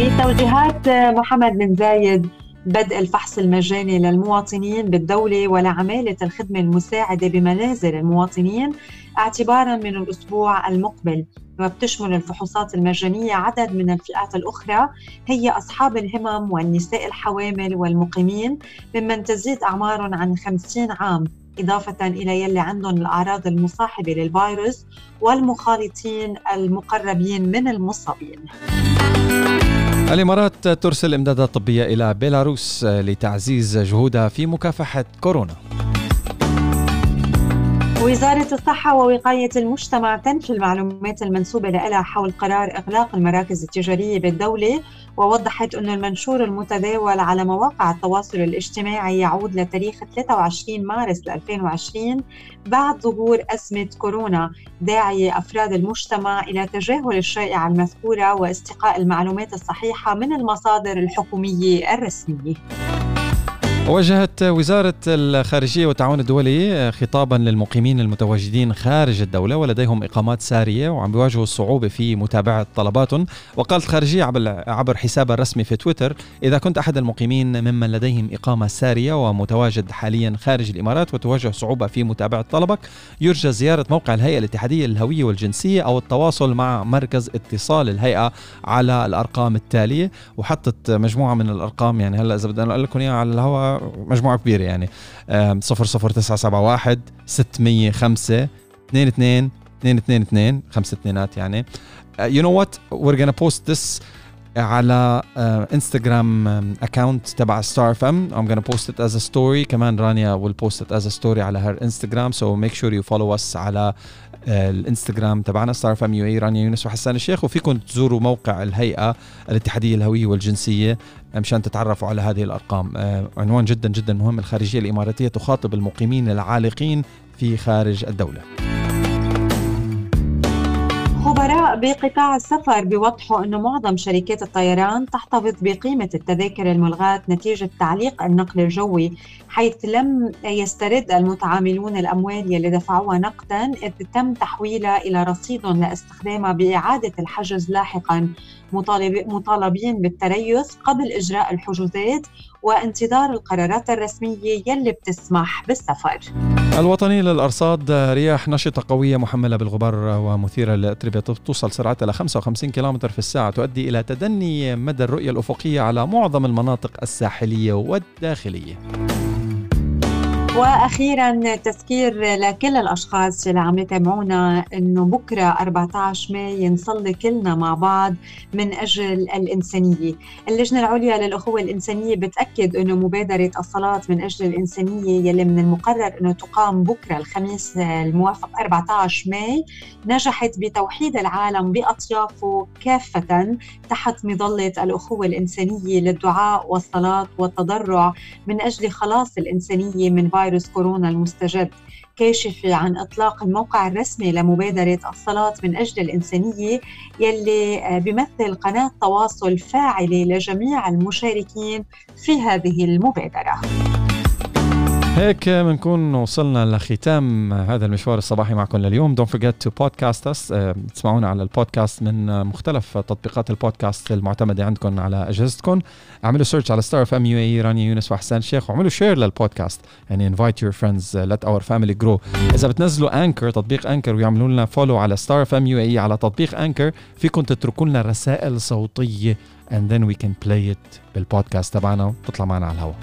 S2: بتوجيهات محمد بن زايد بدء الفحص المجاني للمواطنين بالدولة ولعمالة الخدمة المساعدة بمنازل المواطنين اعتبارا من الأسبوع المقبل وبتشمل الفحوصات المجانية عدد من الفئات الأخرى هي أصحاب الهمم والنساء الحوامل والمقيمين ممن تزيد أعمارهم عن 50 عام إضافة إلى يلي عندهم الأعراض المصاحبة للفيروس والمخالطين المقربين من المصابين.
S1: الإمارات ترسل إمدادات طبية إلى بيلاروس لتعزيز جهودها في مكافحة كورونا.
S2: وزارة الصحة ووقاية المجتمع تنفي المعلومات المنسوبة لها حول قرار إغلاق المراكز التجارية بالدولة ووضحت أن المنشور المتداول على مواقع التواصل الاجتماعي يعود لتاريخ 23 مارس 2020 بعد ظهور أزمة كورونا داعية أفراد المجتمع إلى تجاهل الشائعة المذكورة واستقاء المعلومات الصحيحة من المصادر الحكومية الرسمية.
S1: وجهت وزارة الخارجية والتعاون الدولي خطابا للمقيمين المتواجدين خارج الدولة ولديهم إقامات سارية وعم بيواجهوا الصعوبة في متابعة طلباتهم. وقالت الخارجية عبر حسابها الرسمي في تويتر إذا كنت أحد المقيمين ممن لديهم إقامة سارية ومتواجد حاليا خارج الإمارات وتواجه صعوبة في متابعة طلبك يرجى زيارة موقع الهيئة الاتحادية للهوية والجنسية أو التواصل مع مركز اتصال الهيئة على الأرقام التالية. وحطت مجموعة من الأرقام يعني هلأ إذا بدنا نقول لكم إياها على الهواء مجموعة كبيرة يعني. 00971 605 22 222 خمسة اثنينات يعني. you know what we're gonna post this على Instagram uh, account تبع Star FM I'm gonna post it as a كمان رانيا will post it as a على her Instagram. So make sure you follow us على uh, الإنستغرام تبعنا Star FM UAE رانيا يونس وحسان الشيخ. وفيكم تزوروا موقع الهيئة الاتحادية الهوية والجنسية مشان تتعرفوا على هذه الأرقام. آه، عنوان جدا جدا مهم. الخارجية الإماراتية تخاطب المقيمين العالقين في خارج الدولة.
S2: خبراء بقطاع السفر بيوضحوا أنه معظم شركات الطيران تحتفظ بقيمة التذاكر الملغاة نتيجة تعليق النقل الجوي حيث لم يسترد المتعاملون الأموال يلي دفعوها نقدا إذ تم تحويلها إلى رصيد لاستخدامها بإعادة الحجز لاحقا. مطالب مطالبين بالتريث قبل إجراء الحجوزات وانتظار القرارات الرسمية يلي بتسمح بالسفر.
S1: الوطني للأرصاد رياح نشطة قوية محملة بالغبار ومثيرة للأتربة توصل سرعتها ل 55 كم في الساعة تؤدي إلى تدني مدى الرؤية الأفقية على معظم المناطق الساحلية والداخلية.
S2: وأخيرا تذكير لكل الأشخاص اللي عم يتابعونا إنه بكرة 14 ماي نصلي كلنا مع بعض من أجل الإنسانية، اللجنة العليا للأخوة الإنسانية بتأكد إنه مبادرة الصلاة من أجل الإنسانية يلي من المقرر إنه تقام بكرة الخميس الموافق 14 ماي نجحت بتوحيد العالم بأطيافه كافة تحت مظلة الأخوة الإنسانية للدعاء والصلاة والتضرع من أجل خلاص الإنسانية من فيروس كورونا المستجد. كاشفة عن إطلاق الموقع الرسمي لمبادرة الصلاة من أجل الإنسانية يلي آه، بيمثل قناة تواصل فاعلة لجميع المشاركين في هذه المبادرة.
S1: هيك بنكون وصلنا لختام هذا المشوار الصباحي معكم لليوم. Don't forget to podcast us. تسمعونا على البودكاست من مختلف تطبيقات البودكاست المعتمدة عندكم على أجهزتكم. اعملوا search على Star FM UAE رانيا يونس وحسان شيخ وعملوا share لل podcast. يعني invite your friends let our family grow. إذا بتنزلوا Anchor تطبيق Anchor ويعملوا لنا follow على Star FM UAE على تطبيق Anchor فيكم تتركوا لنا رسائل صوتية and then we can play it بالبودكاست تبعنا وتطلع معنا على الهواء.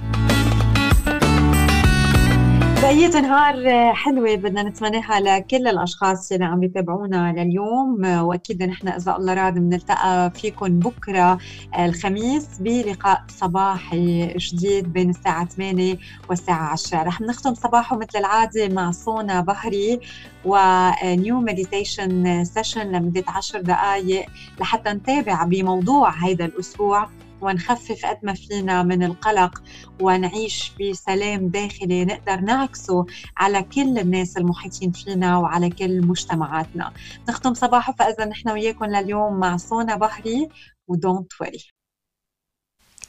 S2: بقية نهار حلوة بدنا نتمناها لكل الأشخاص اللي عم يتابعونا لليوم وأكيد نحن إذا الله راد بنلتقى فيكم بكرة الخميس بلقاء صباحي جديد بين الساعة 8 والساعة 10 رح نختم صباحو مثل العادة مع صونا بحري و new meditation session لمدة 10 دقائق لحتى نتابع بموضوع هيدا الأسبوع. ونخفف قد ما فينا من القلق ونعيش بسلام داخلي نقدر نعكسه على كل الناس المحيطين فينا وعلى كل مجتمعاتنا نختم صباحو فإذا نحن وياكم لليوم مع صونا بحري و don't worry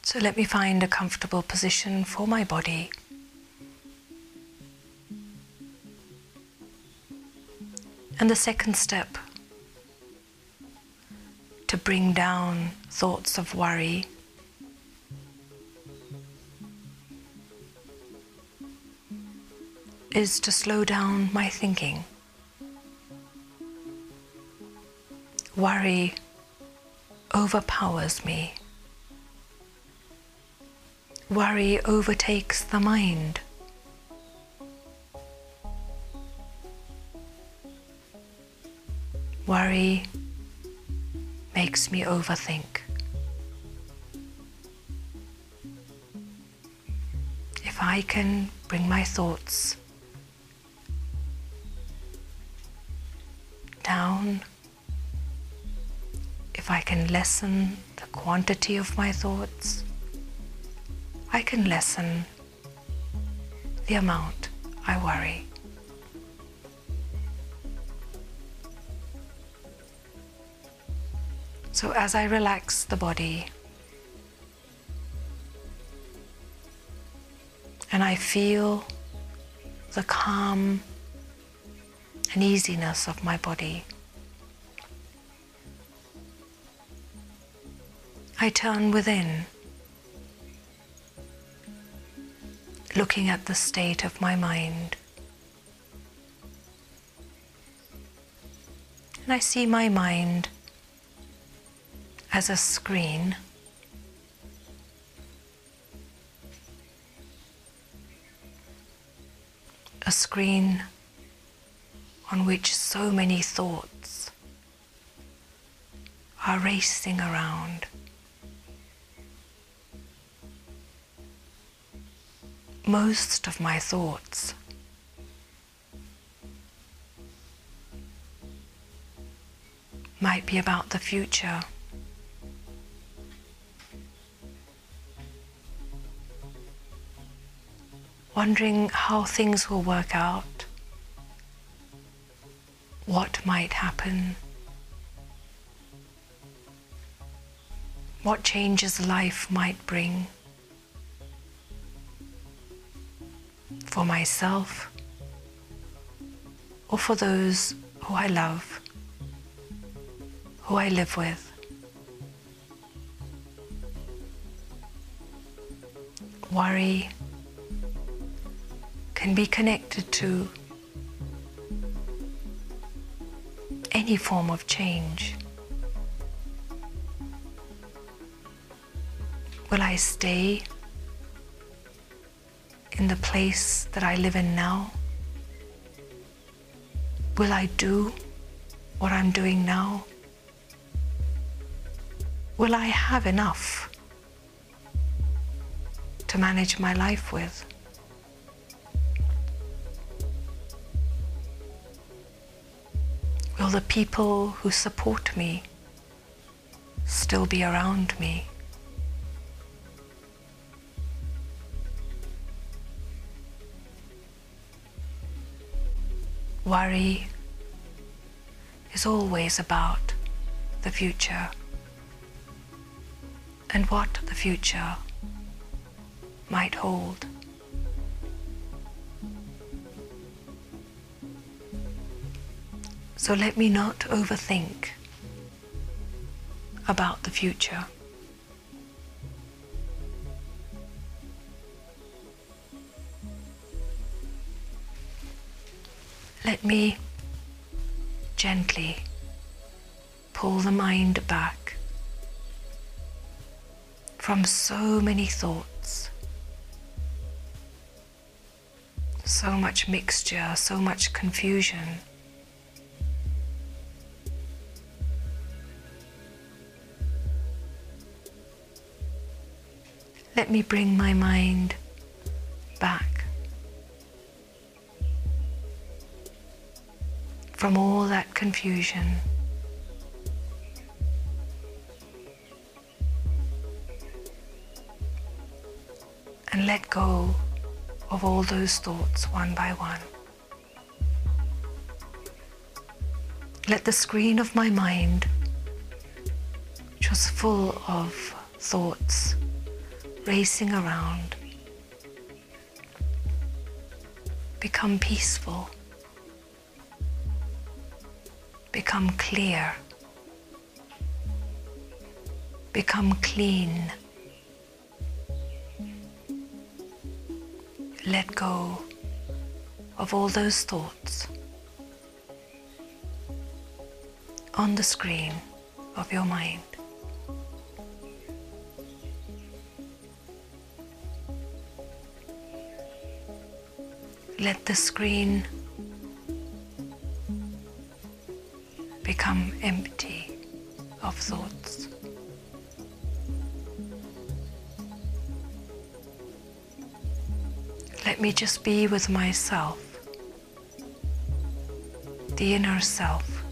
S10: So let me find a comfortable position for my body. And the second step to bring down thoughts of worry is to slow down my thinking. Worry overpowers me. Worry overtakes the mind. Worry makes me overthink. If I can bring my thoughts lessen the quantity of my thoughts, I can lessen the amount I worry. So, as I relax the body and I feel the calm and easiness of my body. I turn within, looking at the state of my mind. And I see my mind as a screen. A screen on which so many thoughts are racing around. Most of my thoughts. Might be about the future. Wondering how things will work out. What might happen, what changes life might bring for myself or for those who I love, who I live with. Worry can be connected to any form of change? Will I stay in the place that I live in now? Will I do what I'm doing now? Will I have enough to manage my life with? Will the people who support me still be around me? Worry is always about the future and what the future might hold. So let me not overthink about the future. Let me gently pull the mind back from so many thoughts, so much mixture, so much confusion. Let me bring my mind from all that confusion. And let go of all those thoughts one by one. Let the screen of my mind, which was full of thoughts, racing around, become peaceful, become clear, become clean. Let go of all those thoughts on the screen of your mind. let the screen just be with myself, the inner self,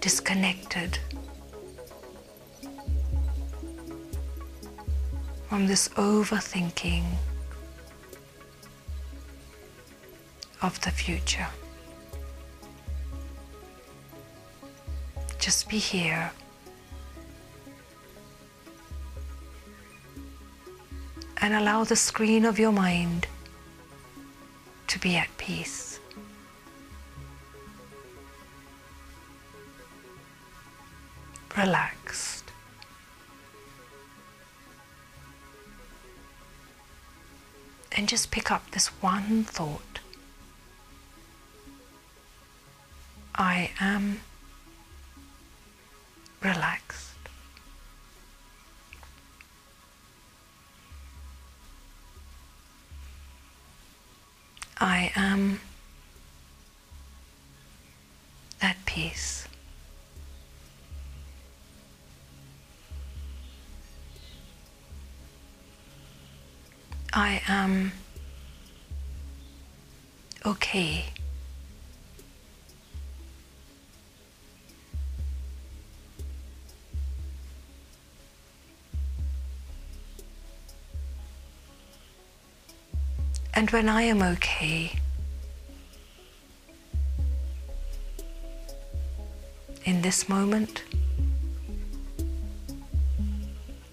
S10: disconnected from this overthinking of the future. Just be here. And allow the screen of your mind to be at peace. Relaxed. And just pick up this one thought. I am am okay. And when I am okay, in this moment,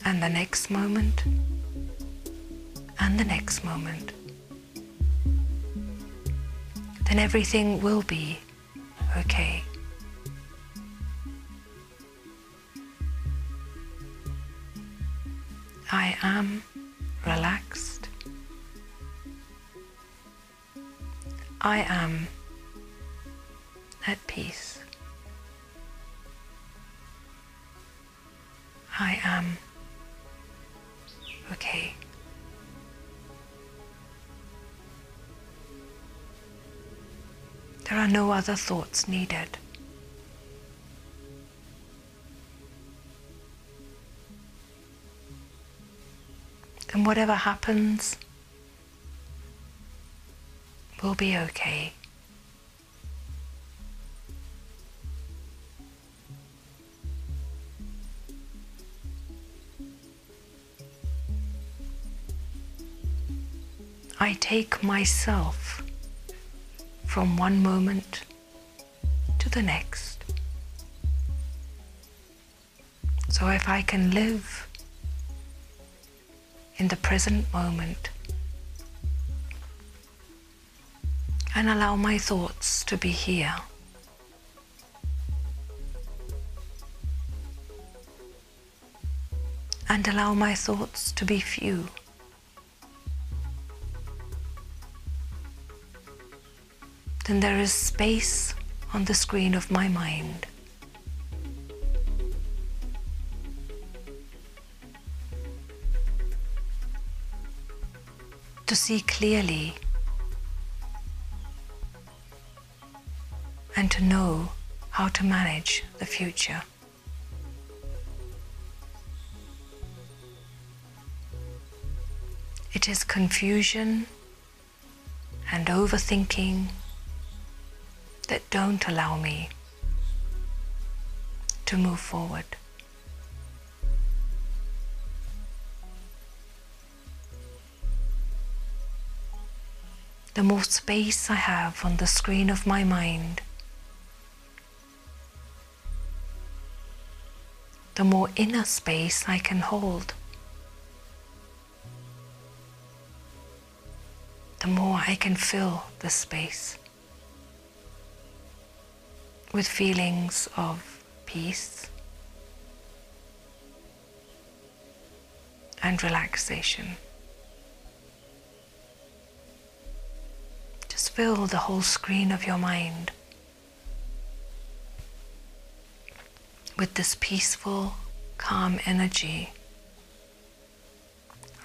S10: and the next moment, and the next moment, then everything will be okay. I am relaxed. I am no other thoughts needed. And whatever happens will be okay. I take myself from one moment to the next. So if I can live in the present moment and allow my thoughts to be here. And allow my thoughts to be few. Then there is space on the screen of my mind. To see clearly and to know how to manage the future. It is confusion and overthinking that don't allow me to move forward. The more space I have on the screen of my mind, the more inner space I can hold. The more I can fill the space with feelings of peace and relaxation. Just fill the whole screen of your mind with this peaceful, calm energy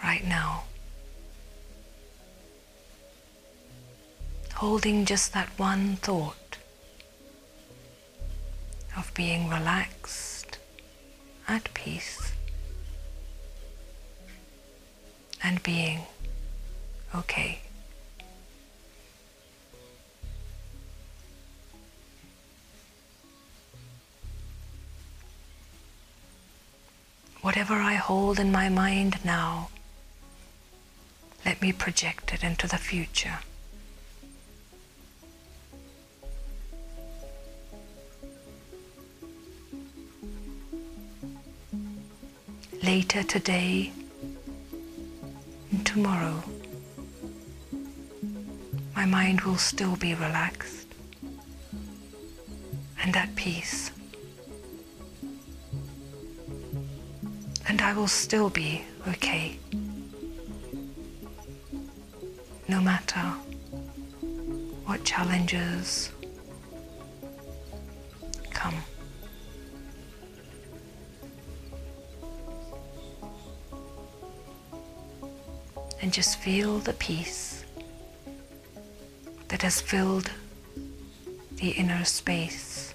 S10: right now. Holding just that one thought of being relaxed, at peace, and being okay. Whatever I hold in my mind now, let me project it into the future. Later today and tomorrow, my mind will still be relaxed and at peace. and I will still be okay. No matter what challenges come. And just feel the peace that has filled the inner space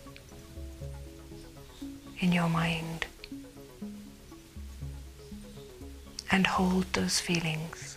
S10: in your mind and hold those feelings.